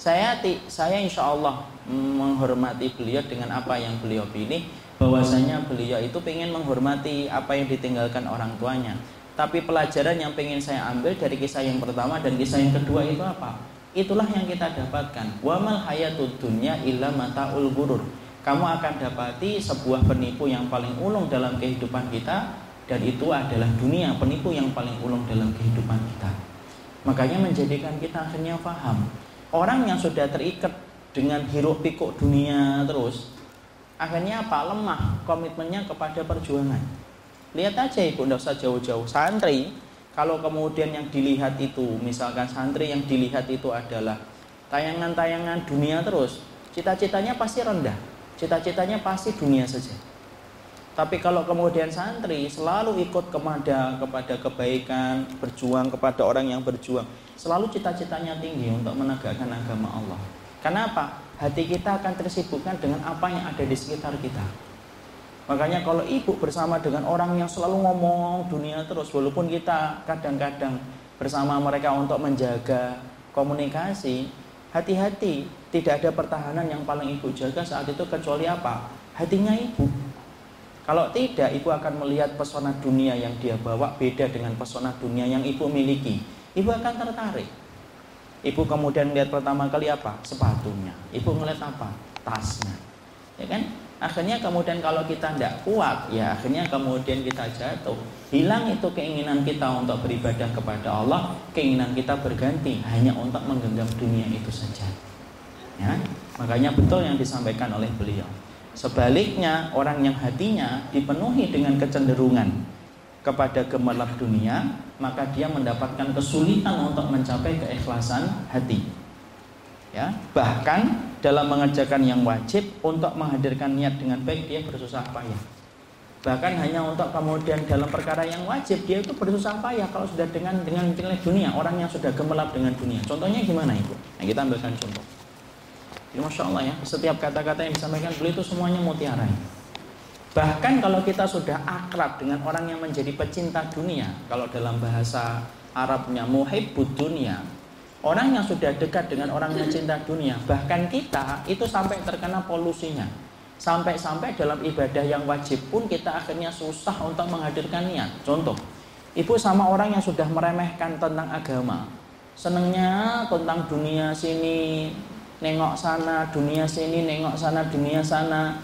Saya saya insya Allah menghormati beliau dengan apa yang beliau pilih. Bahwasanya beliau itu ingin menghormati apa yang ditinggalkan orang tuanya tapi pelajaran yang pengen saya ambil dari kisah yang pertama dan kisah yang kedua itu apa? Itulah yang kita dapatkan. Wamal hayatud dunya illa mataul gurur. Kamu akan dapati sebuah penipu yang paling ulung dalam kehidupan kita dan itu adalah dunia penipu yang paling ulung dalam kehidupan kita. Makanya menjadikan kita akhirnya paham. Orang yang sudah terikat dengan hiruk pikuk dunia terus akhirnya apa? Lemah komitmennya kepada perjuangan. Lihat aja ibu, tidak usah jauh-jauh. Santri, kalau kemudian yang dilihat itu, misalkan santri yang dilihat itu adalah tayangan-tayangan dunia terus, cita-citanya pasti rendah. Cita-citanya pasti dunia saja. Tapi kalau kemudian santri selalu ikut kepada kepada kebaikan, berjuang kepada orang yang berjuang, selalu cita-citanya tinggi untuk menegakkan agama Allah. Kenapa? Hati kita akan tersibukkan dengan apa yang ada di sekitar kita. Makanya kalau ibu bersama dengan orang yang selalu ngomong dunia terus walaupun kita kadang-kadang bersama mereka untuk menjaga komunikasi, hati-hati tidak ada pertahanan yang paling ibu jaga saat itu kecuali apa? Hatinya ibu. Kalau tidak, ibu akan melihat pesona dunia yang dia bawa beda dengan pesona dunia yang ibu miliki. Ibu akan tertarik. Ibu kemudian lihat pertama kali apa? Sepatunya. Ibu melihat apa? Tasnya. Ya kan? Akhirnya kemudian kalau kita tidak kuat, ya akhirnya kemudian kita jatuh. Hilang itu keinginan kita untuk beribadah kepada Allah, keinginan kita berganti hanya untuk menggenggam dunia itu saja. Ya, makanya betul yang disampaikan oleh beliau. Sebaliknya, orang yang hatinya dipenuhi dengan kecenderungan kepada gemerlap dunia, maka dia mendapatkan kesulitan untuk mencapai keikhlasan hati. Ya, bahkan dalam mengerjakan yang wajib untuk menghadirkan niat dengan baik dia bersusah payah. Bahkan hanya untuk kemudian dalam perkara yang wajib dia itu bersusah payah kalau sudah dengan dengan nilai dunia orang yang sudah gemerlap dengan dunia. Contohnya gimana ibu? Nah, kita ambilkan contoh. Ya, Masya Allah ya, setiap kata-kata yang disampaikan beliau itu semuanya mutiara. Bahkan kalau kita sudah akrab dengan orang yang menjadi pecinta dunia, kalau dalam bahasa Arabnya muhibbud dunia, orang yang sudah dekat dengan orang yang cinta dunia, bahkan kita itu sampai terkena polusinya. Sampai-sampai dalam ibadah yang wajib pun kita akhirnya susah untuk menghadirkan niat. Contoh, ibu sama orang yang sudah meremehkan tentang agama, senengnya tentang dunia sini, nengok sana, dunia sini, nengok sana, dunia sana.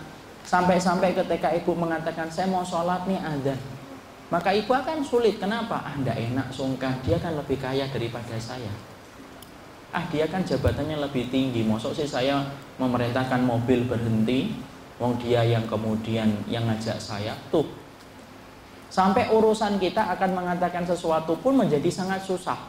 Sampai-sampai ketika ibu mengatakan saya mau sholat nih ada. Maka ibu akan sulit. Kenapa? Ah, enggak enak, sungkan. Dia kan lebih kaya daripada saya. Ah, dia kan jabatannya lebih tinggi. Mosok sih saya memerintahkan mobil berhenti. Wong dia yang kemudian yang ngajak saya. Tuh. Sampai urusan kita akan mengatakan sesuatu pun menjadi sangat susah.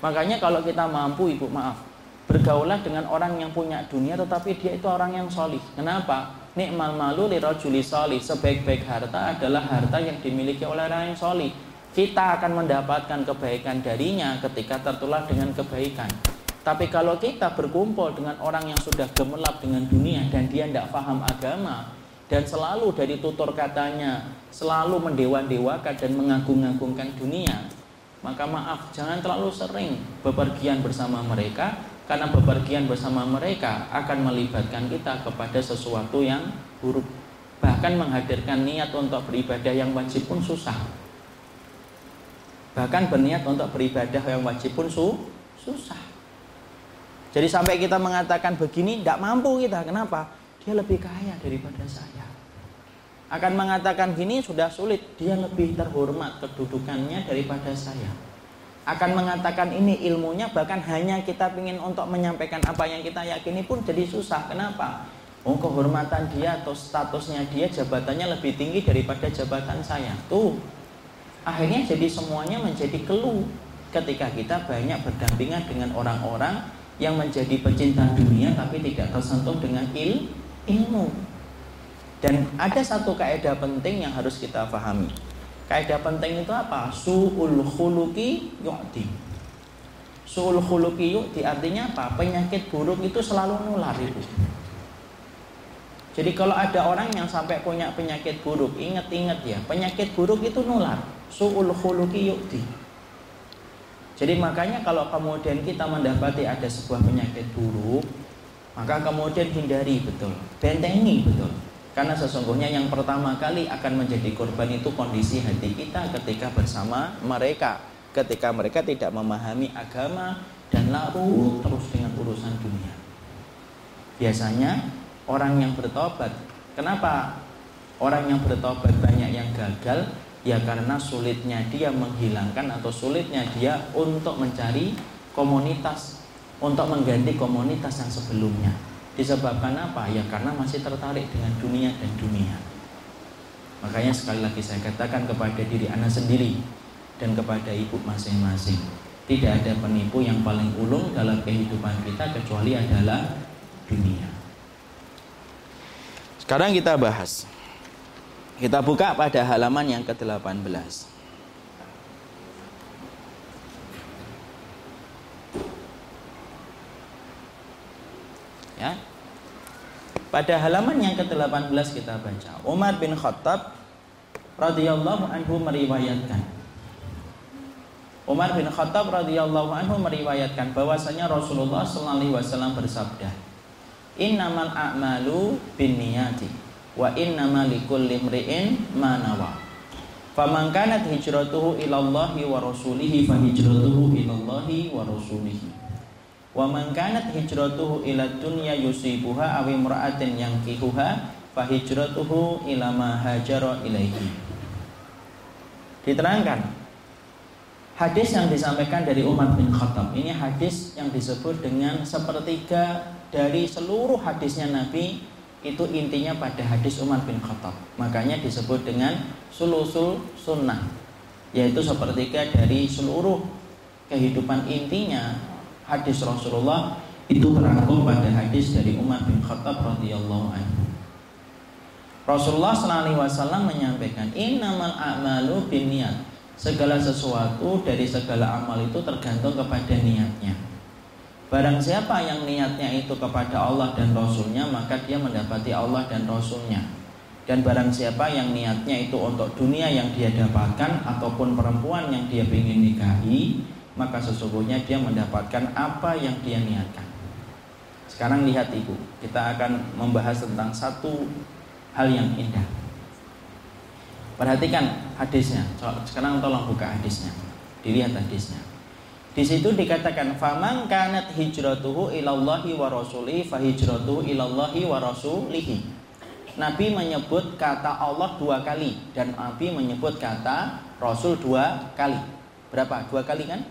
Makanya kalau kita mampu, ibu maaf, bergaulah dengan orang yang punya dunia tetapi dia itu orang yang solih. Kenapa? Nikmal malu lirajuli solih. Sebaik-baik harta adalah harta yang dimiliki oleh orang yang solih. Kita akan mendapatkan kebaikan darinya ketika tertular dengan kebaikan. Tapi kalau kita berkumpul dengan orang yang sudah gemelap dengan dunia dan dia tidak paham agama dan selalu dari tutur katanya selalu mendewa-dewakan dan mengagung-agungkan dunia, maka maaf jangan terlalu sering bepergian bersama mereka karena bepergian bersama mereka akan melibatkan kita kepada sesuatu yang buruk bahkan menghadirkan niat untuk beribadah yang wajib pun susah bahkan berniat untuk beribadah yang wajib pun su susah jadi sampai kita mengatakan begini tidak mampu kita kenapa dia lebih kaya daripada saya akan mengatakan gini sudah sulit dia lebih terhormat kedudukannya daripada saya akan mengatakan ini ilmunya bahkan hanya kita ingin untuk menyampaikan apa yang kita yakini pun jadi susah. Kenapa? Oh kehormatan dia atau statusnya dia jabatannya lebih tinggi daripada jabatan saya. Tuh akhirnya jadi semuanya menjadi keluh ketika kita banyak berdampingan dengan orang-orang yang menjadi pecinta dunia tapi tidak tersentuh dengan il ilmu. Dan ada satu kaidah penting yang harus kita pahami Kaidah penting itu apa? Su'ul khuluki yu'ti. Su'ul khuluki yu'ti artinya apa? Penyakit buruk itu selalu nular itu. Jadi kalau ada orang yang sampai punya penyakit buruk, ingat-ingat ya, penyakit buruk itu nular. Su'ul khuluki yu'ti. Jadi makanya kalau kemudian kita mendapati ada sebuah penyakit buruk, maka kemudian hindari betul, bentengi betul. Karena sesungguhnya yang pertama kali akan menjadi korban itu kondisi hati kita ketika bersama mereka. Ketika mereka tidak memahami agama dan larut terus dengan urusan dunia. Biasanya orang yang bertobat, kenapa orang yang bertobat banyak yang gagal? Ya karena sulitnya dia menghilangkan atau sulitnya dia untuk mencari komunitas, untuk mengganti komunitas yang sebelumnya. Disebabkan apa? Ya karena masih tertarik dengan dunia dan dunia. Makanya sekali lagi saya katakan kepada diri anak sendiri dan kepada ibu masing-masing. Tidak ada penipu yang paling ulung dalam kehidupan kita kecuali adalah dunia. Sekarang kita bahas. Kita buka pada halaman yang ke-18. Ya. Pada halaman yang ke-18 kita baca, Umar bin Khattab radhiyallahu anhu meriwayatkan Umar bin Khattab radhiyallahu anhu meriwayatkan bahwasanya Rasulullah sallallahu alaihi wasallam bersabda, "Innamal a'malu binniyati wa innamal likulli imri'in ma nawa." Faman kanat hijratuhu ila Allah wa rasulihi fa hijratuhu ila Allah wa rasulihi. Wa man kanat hijratuhu ila dunya yusibuha aw imra'atin yankihuha fa hijratuhu ila ma hajara ilaihi. Diterangkan Hadis yang disampaikan dari Umar bin Khattab ini hadis yang disebut dengan sepertiga dari seluruh hadisnya Nabi itu intinya pada hadis Umar bin Khattab. Makanya disebut dengan sulusul sunnah yaitu sepertiga dari seluruh kehidupan intinya hadis Rasulullah itu terangkum pada hadis dari Umar bin Khattab radhiyallahu anhu. Rasulullah SAW menyampaikan innamal a'malu binniyat segala sesuatu dari segala amal itu tergantung kepada niatnya. Barang siapa yang niatnya itu kepada Allah dan Rasulnya maka dia mendapati Allah dan Rasulnya. Dan barang siapa yang niatnya itu untuk dunia yang dia dapatkan ataupun perempuan yang dia ingin nikahi maka sesungguhnya dia mendapatkan apa yang dia niatkan. Sekarang lihat ibu, kita akan membahas tentang satu hal yang indah. Perhatikan hadisnya. Sekarang tolong buka hadisnya. Dilihat hadisnya. Di situ dikatakan faman kanat hijratuhu ilallahi wa rasulihi fa hijratuhu ilallahi wa rasulihi. Nabi menyebut kata Allah dua kali dan Nabi menyebut kata Rasul dua kali. Berapa? Dua kali kan?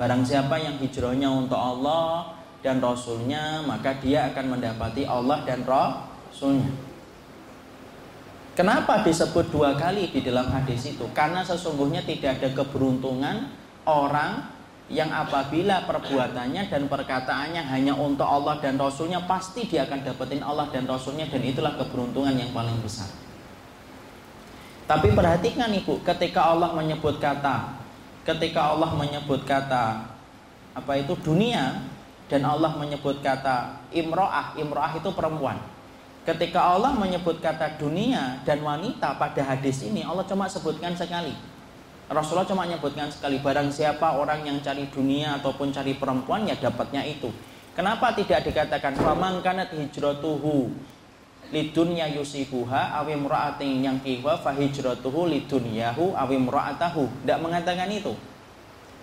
Barang siapa yang hijrahnya untuk Allah dan Rasulnya maka dia akan mendapati Allah dan Rasulnya. Kenapa disebut dua kali di dalam hadis itu? Karena sesungguhnya tidak ada keberuntungan orang yang apabila perbuatannya dan perkataannya hanya untuk Allah dan Rasulnya pasti dia akan dapetin Allah dan Rasulnya dan itulah keberuntungan yang paling besar. Tapi perhatikan ibu, ketika Allah menyebut kata, ketika Allah menyebut kata apa itu dunia dan Allah menyebut kata imroah, imroah itu perempuan. Ketika Allah menyebut kata dunia dan wanita pada hadis ini, Allah cuma sebutkan sekali. Rasulullah cuma menyebutkan sekali, barang siapa orang yang cari dunia ataupun cari perempuan ya dapatnya itu. Kenapa tidak dikatakan faman kanat hijratuhu lidunya yusibuha awi mura'atin yang kiwa fa hijratuhu lidunyahu awi mura'atahu. Tidak mengatakan itu.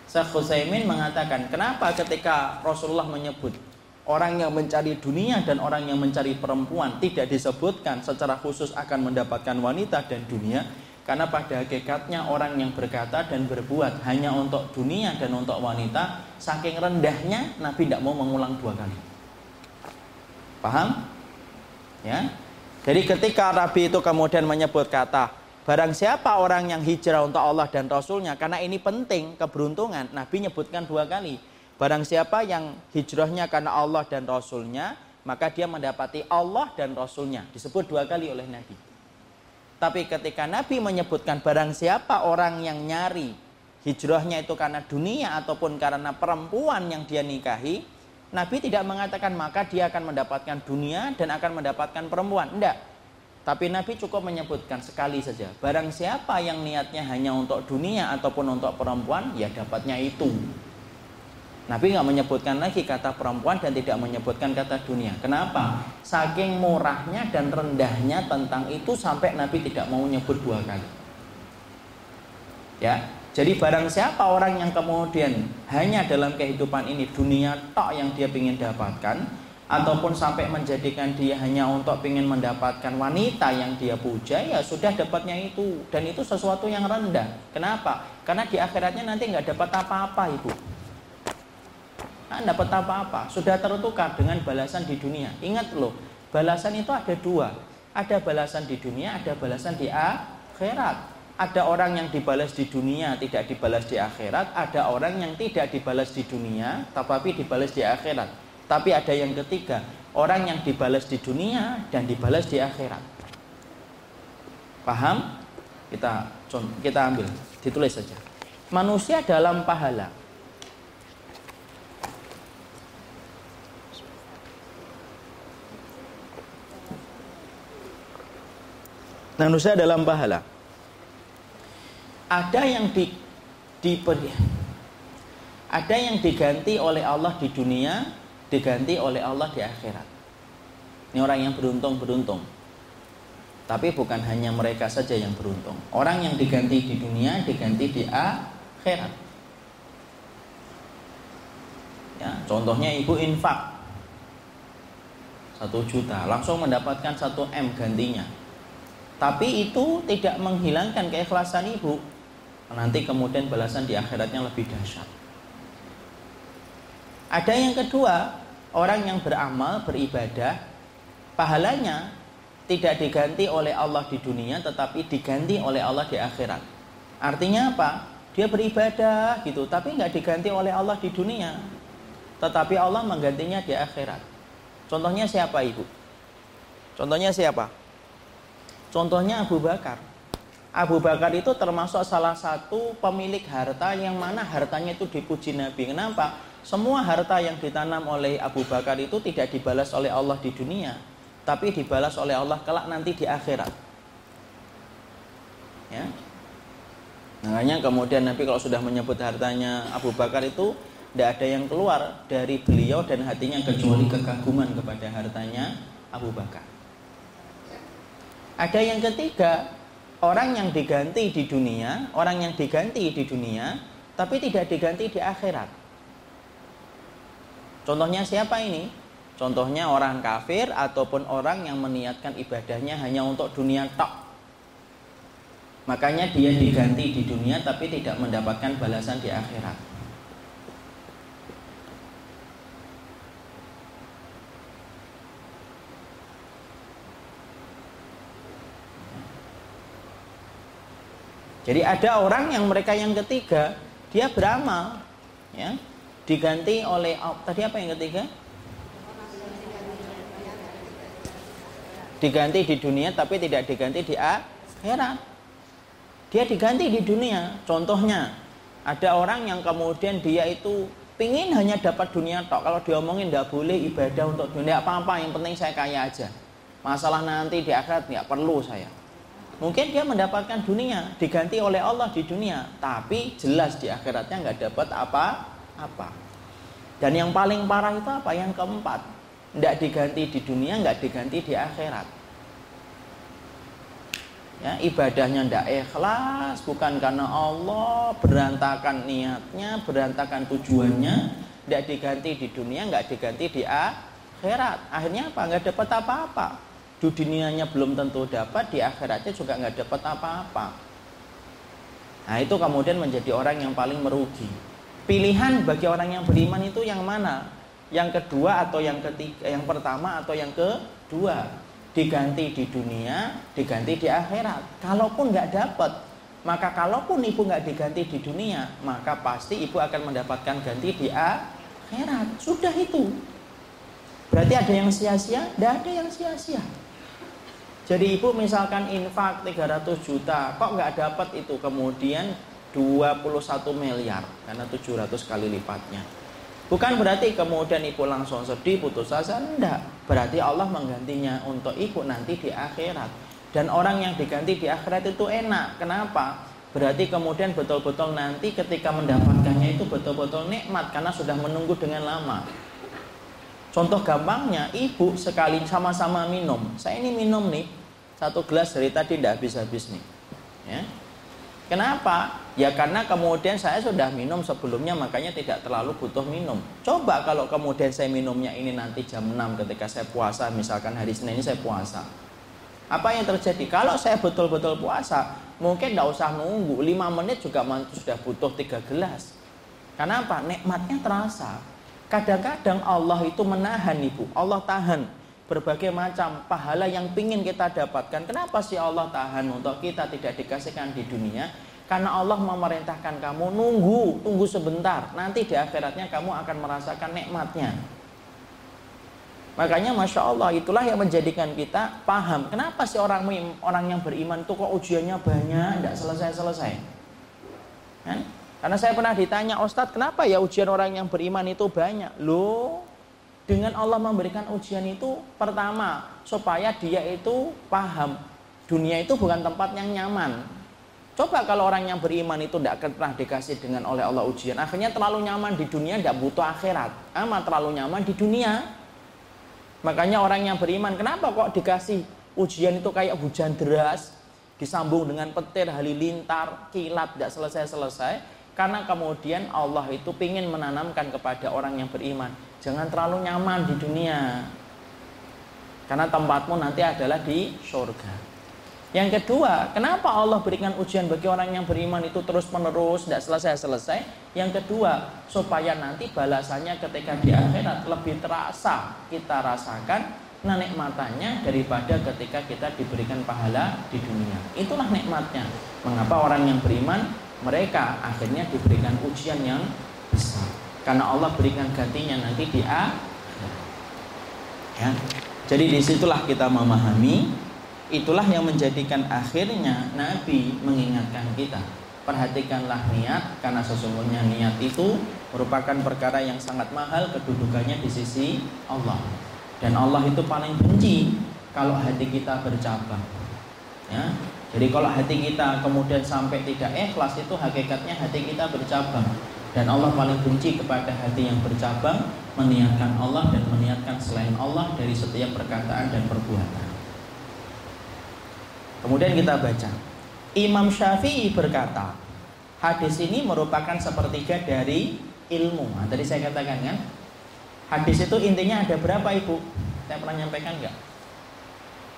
Syekh Husaymin mengatakan, kenapa ketika Rasulullah menyebut orang yang mencari dunia dan orang yang mencari perempuan tidak disebutkan secara khusus akan mendapatkan wanita dan dunia karena pada hakikatnya orang yang berkata dan berbuat hanya untuk dunia dan untuk wanita saking rendahnya Nabi tidak mau mengulang dua kali paham? ya jadi ketika Nabi itu kemudian menyebut kata barang siapa orang yang hijrah untuk Allah dan Rasulnya karena ini penting keberuntungan Nabi nyebutkan dua kali Barang siapa yang hijrahnya karena Allah dan Rasulnya, maka dia mendapati Allah dan Rasulnya. Disebut dua kali oleh Nabi. Tapi ketika Nabi menyebutkan barang siapa orang yang nyari hijrahnya itu karena dunia ataupun karena perempuan yang dia nikahi, Nabi tidak mengatakan maka dia akan mendapatkan dunia dan akan mendapatkan perempuan. Tidak. Tapi Nabi cukup menyebutkan sekali saja. Barang siapa yang niatnya hanya untuk dunia ataupun untuk perempuan, ya dapatnya itu. Nabi nggak menyebutkan lagi kata perempuan dan tidak menyebutkan kata dunia. Kenapa? Saking murahnya dan rendahnya tentang itu sampai Nabi tidak mau menyebut dua kali. Ya, jadi barang siapa orang yang kemudian hanya dalam kehidupan ini dunia tok yang dia ingin dapatkan, ataupun sampai menjadikan dia hanya untuk ingin mendapatkan wanita yang dia puja, ya sudah dapatnya itu dan itu sesuatu yang rendah. Kenapa? Karena di akhiratnya nanti nggak dapat apa-apa, ibu Nah, dapat apa-apa, sudah tertukar dengan balasan di dunia. Ingat loh, balasan itu ada dua. Ada balasan di dunia, ada balasan di akhirat. Ada orang yang dibalas di dunia, tidak dibalas di akhirat. Ada orang yang tidak dibalas di dunia, tetapi dibalas di akhirat. Tapi ada yang ketiga, orang yang dibalas di dunia dan dibalas di akhirat. Paham? Kita kita ambil, ditulis saja. Manusia dalam pahala manusia dalam pahala. Ada yang di diberi ada yang diganti oleh Allah di dunia diganti oleh Allah di akhirat. Ini orang yang beruntung-beruntung. Tapi bukan hanya mereka saja yang beruntung. Orang yang diganti di dunia diganti di akhirat. Ya contohnya ibu infak. Satu juta langsung mendapatkan satu m gantinya tapi itu tidak menghilangkan keikhlasan ibu nanti kemudian balasan di akhiratnya lebih dahsyat ada yang kedua, orang yang beramal, beribadah, pahalanya tidak diganti oleh Allah di dunia tetapi diganti oleh Allah di akhirat. Artinya apa? Dia beribadah gitu, tapi nggak diganti oleh Allah di dunia. Tetapi Allah menggantinya di akhirat. Contohnya siapa ibu? Contohnya siapa? Contohnya Abu Bakar. Abu Bakar itu termasuk salah satu pemilik harta yang mana hartanya itu dipuji Nabi. Kenapa? Semua harta yang ditanam oleh Abu Bakar itu tidak dibalas oleh Allah di dunia, tapi dibalas oleh Allah kelak nanti di akhirat. Ya. Makanya kemudian Nabi kalau sudah menyebut hartanya Abu Bakar itu tidak ada yang keluar dari beliau dan hatinya kecuali kekaguman kepada hartanya Abu Bakar. Ada yang ketiga, orang yang diganti di dunia, orang yang diganti di dunia, tapi tidak diganti di akhirat. Contohnya siapa ini? Contohnya orang kafir ataupun orang yang meniatkan ibadahnya hanya untuk dunia tok. Makanya dia diganti di dunia tapi tidak mendapatkan balasan di akhirat. Jadi ada orang yang mereka yang ketiga dia beramal, ya, diganti oleh tadi apa yang ketiga? Diganti di dunia tapi tidak diganti di akhirat. Dia diganti di dunia. Contohnya ada orang yang kemudian dia itu pingin hanya dapat dunia tok. Kalau diomongin tidak boleh ibadah untuk dunia apa-apa. Yang penting saya kaya aja. Masalah nanti di akhirat nggak perlu saya. Mungkin dia mendapatkan dunia diganti oleh Allah di dunia, tapi jelas di akhiratnya nggak dapat apa apa. Dan yang paling parah itu apa? Yang keempat, tidak diganti di dunia, nggak diganti di akhirat. Ya, ibadahnya tidak ikhlas, bukan karena Allah, berantakan niatnya, berantakan tujuannya, tidak diganti di dunia, nggak diganti di akhirat. Akhirnya apa? Nggak dapat apa-apa. Di dunianya belum tentu dapat, di akhiratnya juga nggak dapat apa-apa. Nah itu kemudian menjadi orang yang paling merugi. Pilihan bagi orang yang beriman itu yang mana? Yang kedua atau yang ketiga, yang pertama atau yang kedua? Diganti di dunia, diganti di akhirat. Kalaupun nggak dapat, maka kalaupun ibu nggak diganti di dunia, maka pasti ibu akan mendapatkan ganti di akhirat. Sudah itu. Berarti ada yang sia-sia? Tidak ada yang sia-sia. Jadi ibu misalkan infak 300 juta, kok nggak dapat itu kemudian 21 miliar karena 700 kali lipatnya. Bukan berarti kemudian ibu langsung sedih putus asa, enggak. Berarti Allah menggantinya untuk ibu nanti di akhirat. Dan orang yang diganti di akhirat itu enak. Kenapa? Berarti kemudian betul-betul nanti ketika mendapatkannya itu betul-betul nikmat karena sudah menunggu dengan lama. Contoh gampangnya, ibu sekali sama-sama minum. Saya ini minum nih, satu gelas dari tadi tidak habis-habis nih. Ya. Kenapa? Ya karena kemudian saya sudah minum sebelumnya makanya tidak terlalu butuh minum. Coba kalau kemudian saya minumnya ini nanti jam 6 ketika saya puasa, misalkan hari Senin ini saya puasa. Apa yang terjadi? Kalau saya betul-betul puasa, mungkin tidak usah nunggu 5 menit juga sudah butuh 3 gelas. Kenapa? Nikmatnya terasa. Kadang-kadang Allah itu menahan ibu, Allah tahan berbagai macam pahala yang pingin kita dapatkan. Kenapa sih Allah tahan untuk kita tidak dikasihkan di dunia? Karena Allah memerintahkan kamu nunggu, tunggu sebentar. Nanti di akhiratnya kamu akan merasakan nikmatnya. Makanya masya Allah itulah yang menjadikan kita paham kenapa sih orang orang yang beriman itu kok ujiannya banyak, tidak selesai-selesai. Kan? Karena saya pernah ditanya Ustadz kenapa ya ujian orang yang beriman itu banyak? Loh dengan Allah memberikan ujian itu pertama supaya dia itu paham dunia itu bukan tempat yang nyaman. Coba kalau orang yang beriman itu tidak pernah dikasih dengan oleh Allah ujian, akhirnya terlalu nyaman di dunia, tidak butuh akhirat. Amat terlalu nyaman di dunia. Makanya orang yang beriman, kenapa kok dikasih ujian itu kayak hujan deras, disambung dengan petir, halilintar, kilat, tidak selesai-selesai. Karena kemudian Allah itu ingin menanamkan kepada orang yang beriman, jangan terlalu nyaman di dunia. Karena tempatmu nanti adalah di surga. Yang kedua, kenapa Allah berikan ujian bagi orang yang beriman itu terus menerus, tidak selesai-selesai? Yang kedua, supaya nanti balasannya ketika di akhirat lebih terasa kita rasakan nikmatnya daripada ketika kita diberikan pahala di dunia. Itulah nikmatnya. Mengapa orang yang beriman mereka akhirnya diberikan ujian yang besar? Karena Allah berikan gantinya nanti di akhirat. Ya. Jadi di situlah kita memahami Itulah yang menjadikan akhirnya Nabi mengingatkan kita Perhatikanlah niat karena sesungguhnya niat itu merupakan perkara yang sangat mahal kedudukannya di sisi Allah Dan Allah itu paling benci kalau hati kita bercabang ya. Jadi kalau hati kita kemudian sampai tidak ikhlas itu hakikatnya hati kita bercabang dan Allah paling benci kepada hati yang bercabang meniatkan Allah dan meniatkan selain Allah dari setiap perkataan dan perbuatan. Kemudian kita baca. Imam Syafi'i berkata, hadis ini merupakan sepertiga dari ilmu. Nah, tadi saya katakan kan, hadis itu intinya ada berapa ibu? Saya pernah nyampaikan enggak?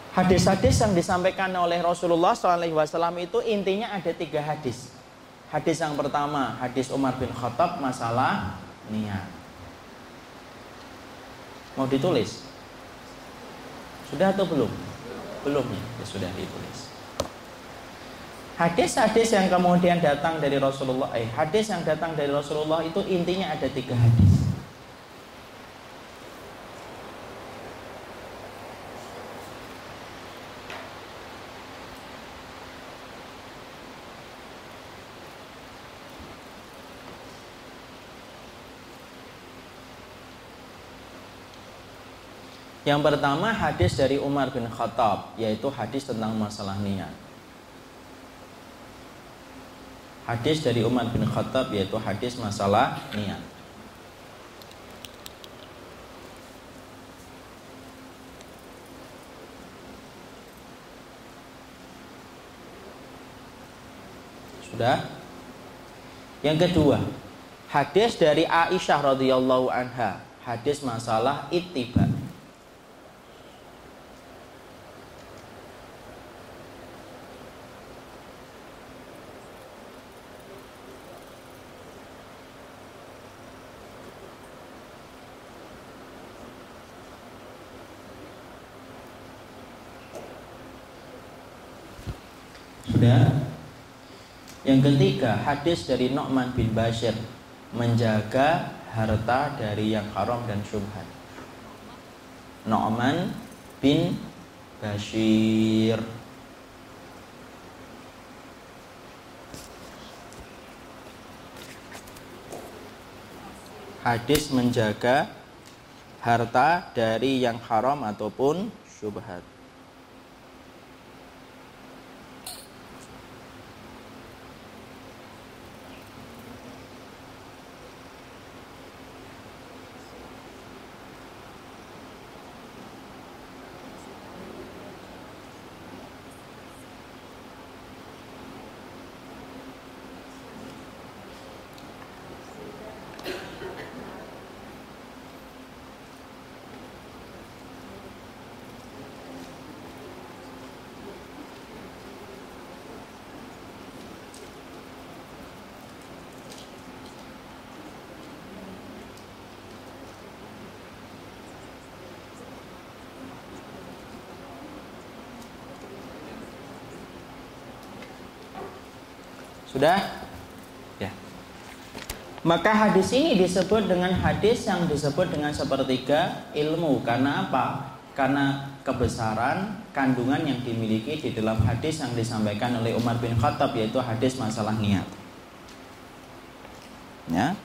Hadis-hadis yang disampaikan oleh Rasulullah SAW itu intinya ada tiga hadis. Hadis yang pertama, hadis Umar bin Khattab masalah niat. Mau ditulis? Sudah atau belum? Belum ya, ya sudah ditulis. Hadis-hadis yang kemudian datang dari Rasulullah, eh hadis yang datang dari Rasulullah itu intinya ada tiga hadis. Yang pertama hadis dari Umar bin Khattab yaitu hadis tentang masalah niat. Hadis dari Umar bin Khattab yaitu hadis masalah niat. Sudah? Yang kedua, hadis dari Aisyah radhiyallahu anha, hadis masalah ittiba. Sudah? Yang ketiga, hadis dari Nu'man bin Bashir menjaga harta dari yang haram dan syubhat. Nu'man bin Bashir Hadis menjaga harta dari yang haram ataupun syubhat. Sudah? Ya. Maka hadis ini disebut dengan hadis yang disebut dengan sepertiga ilmu. Karena apa? Karena kebesaran kandungan yang dimiliki di dalam hadis yang disampaikan oleh Umar bin Khattab yaitu hadis masalah niat. Ya.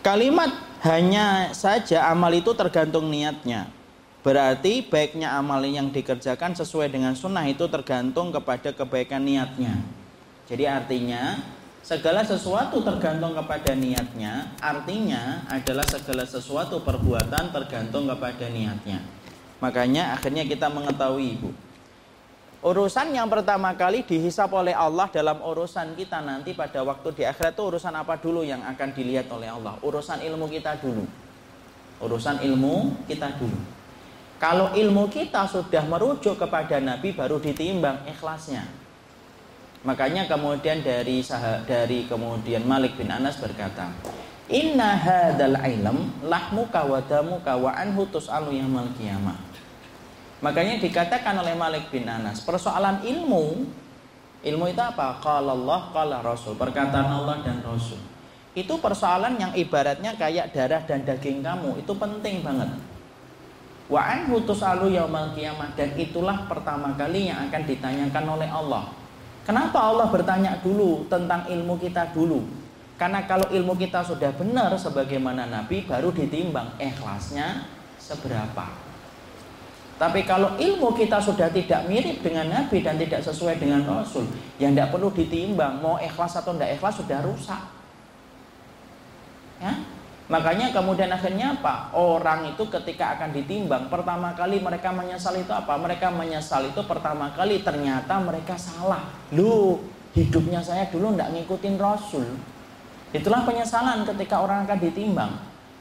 Kalimat hanya saja amal itu tergantung niatnya. Berarti baiknya amal yang dikerjakan sesuai dengan sunnah itu tergantung kepada kebaikan niatnya. Jadi artinya segala sesuatu tergantung kepada niatnya, artinya adalah segala sesuatu perbuatan tergantung kepada niatnya. Makanya akhirnya kita mengetahui Ibu. Urusan yang pertama kali dihisap oleh Allah dalam urusan kita nanti pada waktu di akhirat itu urusan apa dulu yang akan dilihat oleh Allah? Urusan ilmu kita dulu. Urusan ilmu kita dulu. Kalau ilmu kita sudah merujuk kepada Nabi baru ditimbang ikhlasnya. Makanya kemudian dari dari kemudian Malik bin Anas berkata, Inna hadal ilm lahmuka wa damuka wa anhu tus'alu yamal. Makanya dikatakan oleh Malik bin Anas, persoalan ilmu, ilmu itu apa? Qala Allah, qala Rasul, perkataan Allah dan Rasul. Itu persoalan yang ibaratnya kayak darah dan daging kamu, itu penting banget. Wa anhu tus'alu yamal qiyamah dan itulah pertama kali yang akan ditanyakan oleh Allah Kenapa Allah bertanya dulu tentang ilmu kita dulu? Karena kalau ilmu kita sudah benar sebagaimana Nabi baru ditimbang ikhlasnya seberapa. Tapi kalau ilmu kita sudah tidak mirip dengan Nabi dan tidak sesuai dengan Rasul, yang tidak perlu ditimbang mau ikhlas atau tidak ikhlas sudah rusak. Ya? Makanya kemudian akhirnya apa? Orang itu ketika akan ditimbang Pertama kali mereka menyesal itu apa? Mereka menyesal itu pertama kali ternyata mereka salah. Lu hidupnya saya dulu tidak ngikutin Rasul. Itulah penyesalan ketika orang akan ditimbang.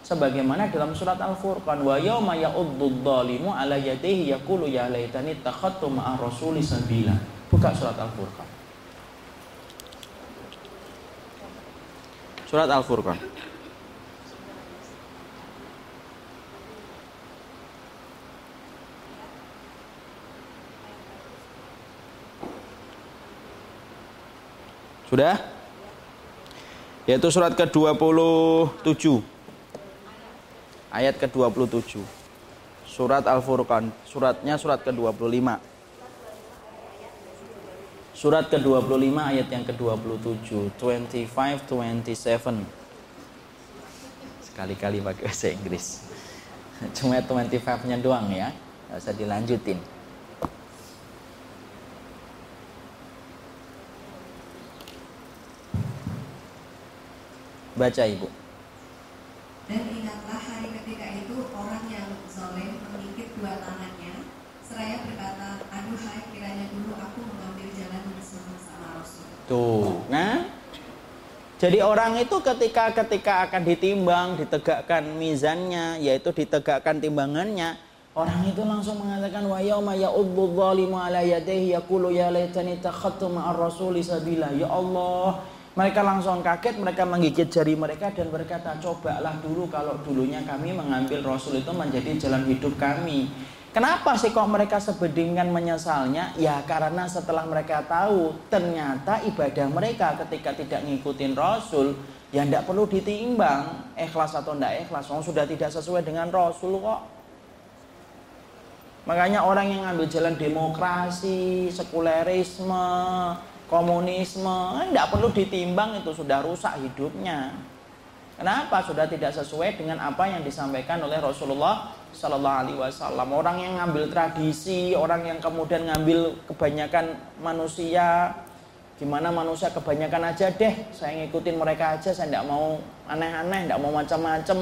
Sebagaimana dalam surat Al-Furqan Wa yawma ya'uddu dhalimu ala yadihi yakulu ya laytani takhattu ma'a rasuli sabila. Buka surat Al-Furqan. Surat Al-Furqan Sudah? Yaitu surat ke-27. Ayat ke-27. Surat Al-Furqan, suratnya surat ke-25. Surat ke-25 ayat yang ke-27, 25 27. Sekali-kali pakai bahasa Inggris. Cuma 25-nya doang ya. Enggak usah dilanjutin. Baca ibu. Dan ingatlah hari ketika itu orang yang zolim mengikit dua tangannya, seraya berkata, aduhai kiranya dulu aku mengambil jalan bersama-sama Rasul. Tuh, nah jadi orang itu ketika ketika akan ditimbang, ditegakkan mizannya, yaitu ditegakkan timbangannya, orang itu langsung mengatakan wa yauma ya'uddu dhalimu ala yadayhi yaqulu ya laitani takhattu ma'ar rasuli sabila. Ya Allah, mereka langsung kaget, mereka menggigit jari mereka dan berkata, cobalah dulu kalau dulunya kami mengambil Rasul itu menjadi jalan hidup kami. Kenapa sih kok mereka sebedingan menyesalnya? Ya karena setelah mereka tahu ternyata ibadah mereka ketika tidak ngikutin Rasul ya tidak perlu ditimbang ikhlas atau tidak ikhlas. Oh, sudah tidak sesuai dengan Rasul kok. Makanya orang yang ngambil jalan demokrasi, sekulerisme, komunisme tidak perlu ditimbang itu sudah rusak hidupnya. Kenapa? Sudah tidak sesuai dengan apa yang disampaikan oleh Rasulullah Sallallahu Alaihi Wasallam. Orang yang ngambil tradisi orang yang kemudian ngambil kebanyakan manusia gimana manusia kebanyakan aja deh saya ngikutin mereka aja saya tidak mau aneh-aneh tidak mau macam-macam.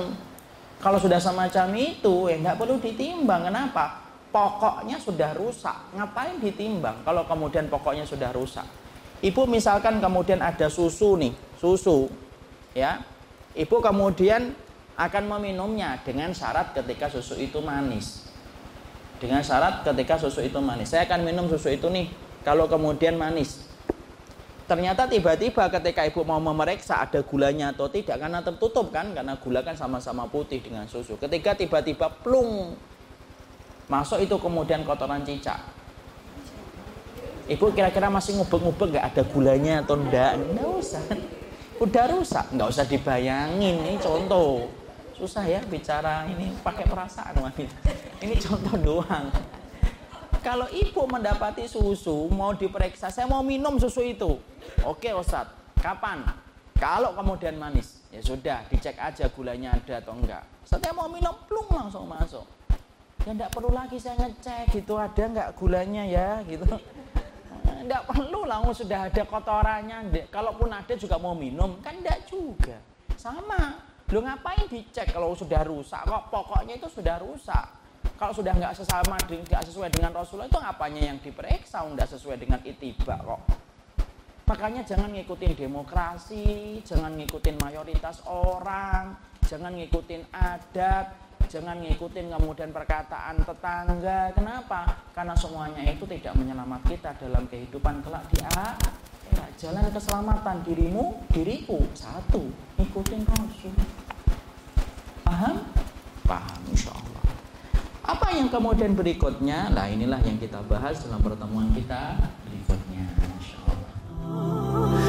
Kalau sudah semacam itu ya tidak perlu ditimbang. Kenapa? Pokoknya sudah rusak. Ngapain ditimbang kalau kemudian pokoknya sudah rusak Ibu misalkan kemudian ada susu nih, susu, ya. Ibu kemudian akan meminumnya dengan syarat ketika susu itu manis. Dengan syarat ketika susu itu manis. Saya akan minum susu itu nih, kalau kemudian manis. Ternyata tiba-tiba ketika ibu mau memeriksa ada gulanya atau tidak karena tertutup kan karena gula kan sama-sama putih dengan susu. Ketika tiba-tiba plung masuk itu kemudian kotoran cicak Ibu kira-kira masih ngubek-ngubek nggak ada gulanya atau enggak? Enggak usah. Udah rusak, nggak usah dibayangin. Ini contoh. Susah ya bicara ini pakai perasaan wanita. Ini contoh doang. Kalau ibu mendapati susu mau diperiksa, saya mau minum susu itu. Oke Ustaz, kapan? Kalau kemudian manis, ya sudah dicek aja gulanya ada atau enggak. Saya mau minum, plung langsung masuk. Ya enggak perlu lagi saya ngecek gitu ada enggak gulanya ya gitu Tidak perlu lah, sudah ada kotorannya. Kalaupun ada juga mau minum, kan tidak juga. Sama. Lu ngapain dicek kalau sudah rusak? Kok pokoknya itu sudah rusak. Kalau sudah nggak sesama, nggak sesuai dengan Rasulullah itu ngapanya yang diperiksa? Nggak sesuai dengan itiba kok. Makanya jangan ngikutin demokrasi, jangan ngikutin mayoritas orang, jangan ngikutin adat, jangan ngikutin kemudian perkataan tetangga. Kenapa? Karena semuanya itu tidak menyelamat kita dalam kehidupan kelak di akhirat. Jalan keselamatan dirimu, diriku. Satu, ikutin Rasul. Paham? Paham, insya Allah. Apa yang kemudian berikutnya? Nah inilah yang kita bahas dalam pertemuan kita berikutnya. Insya Allah.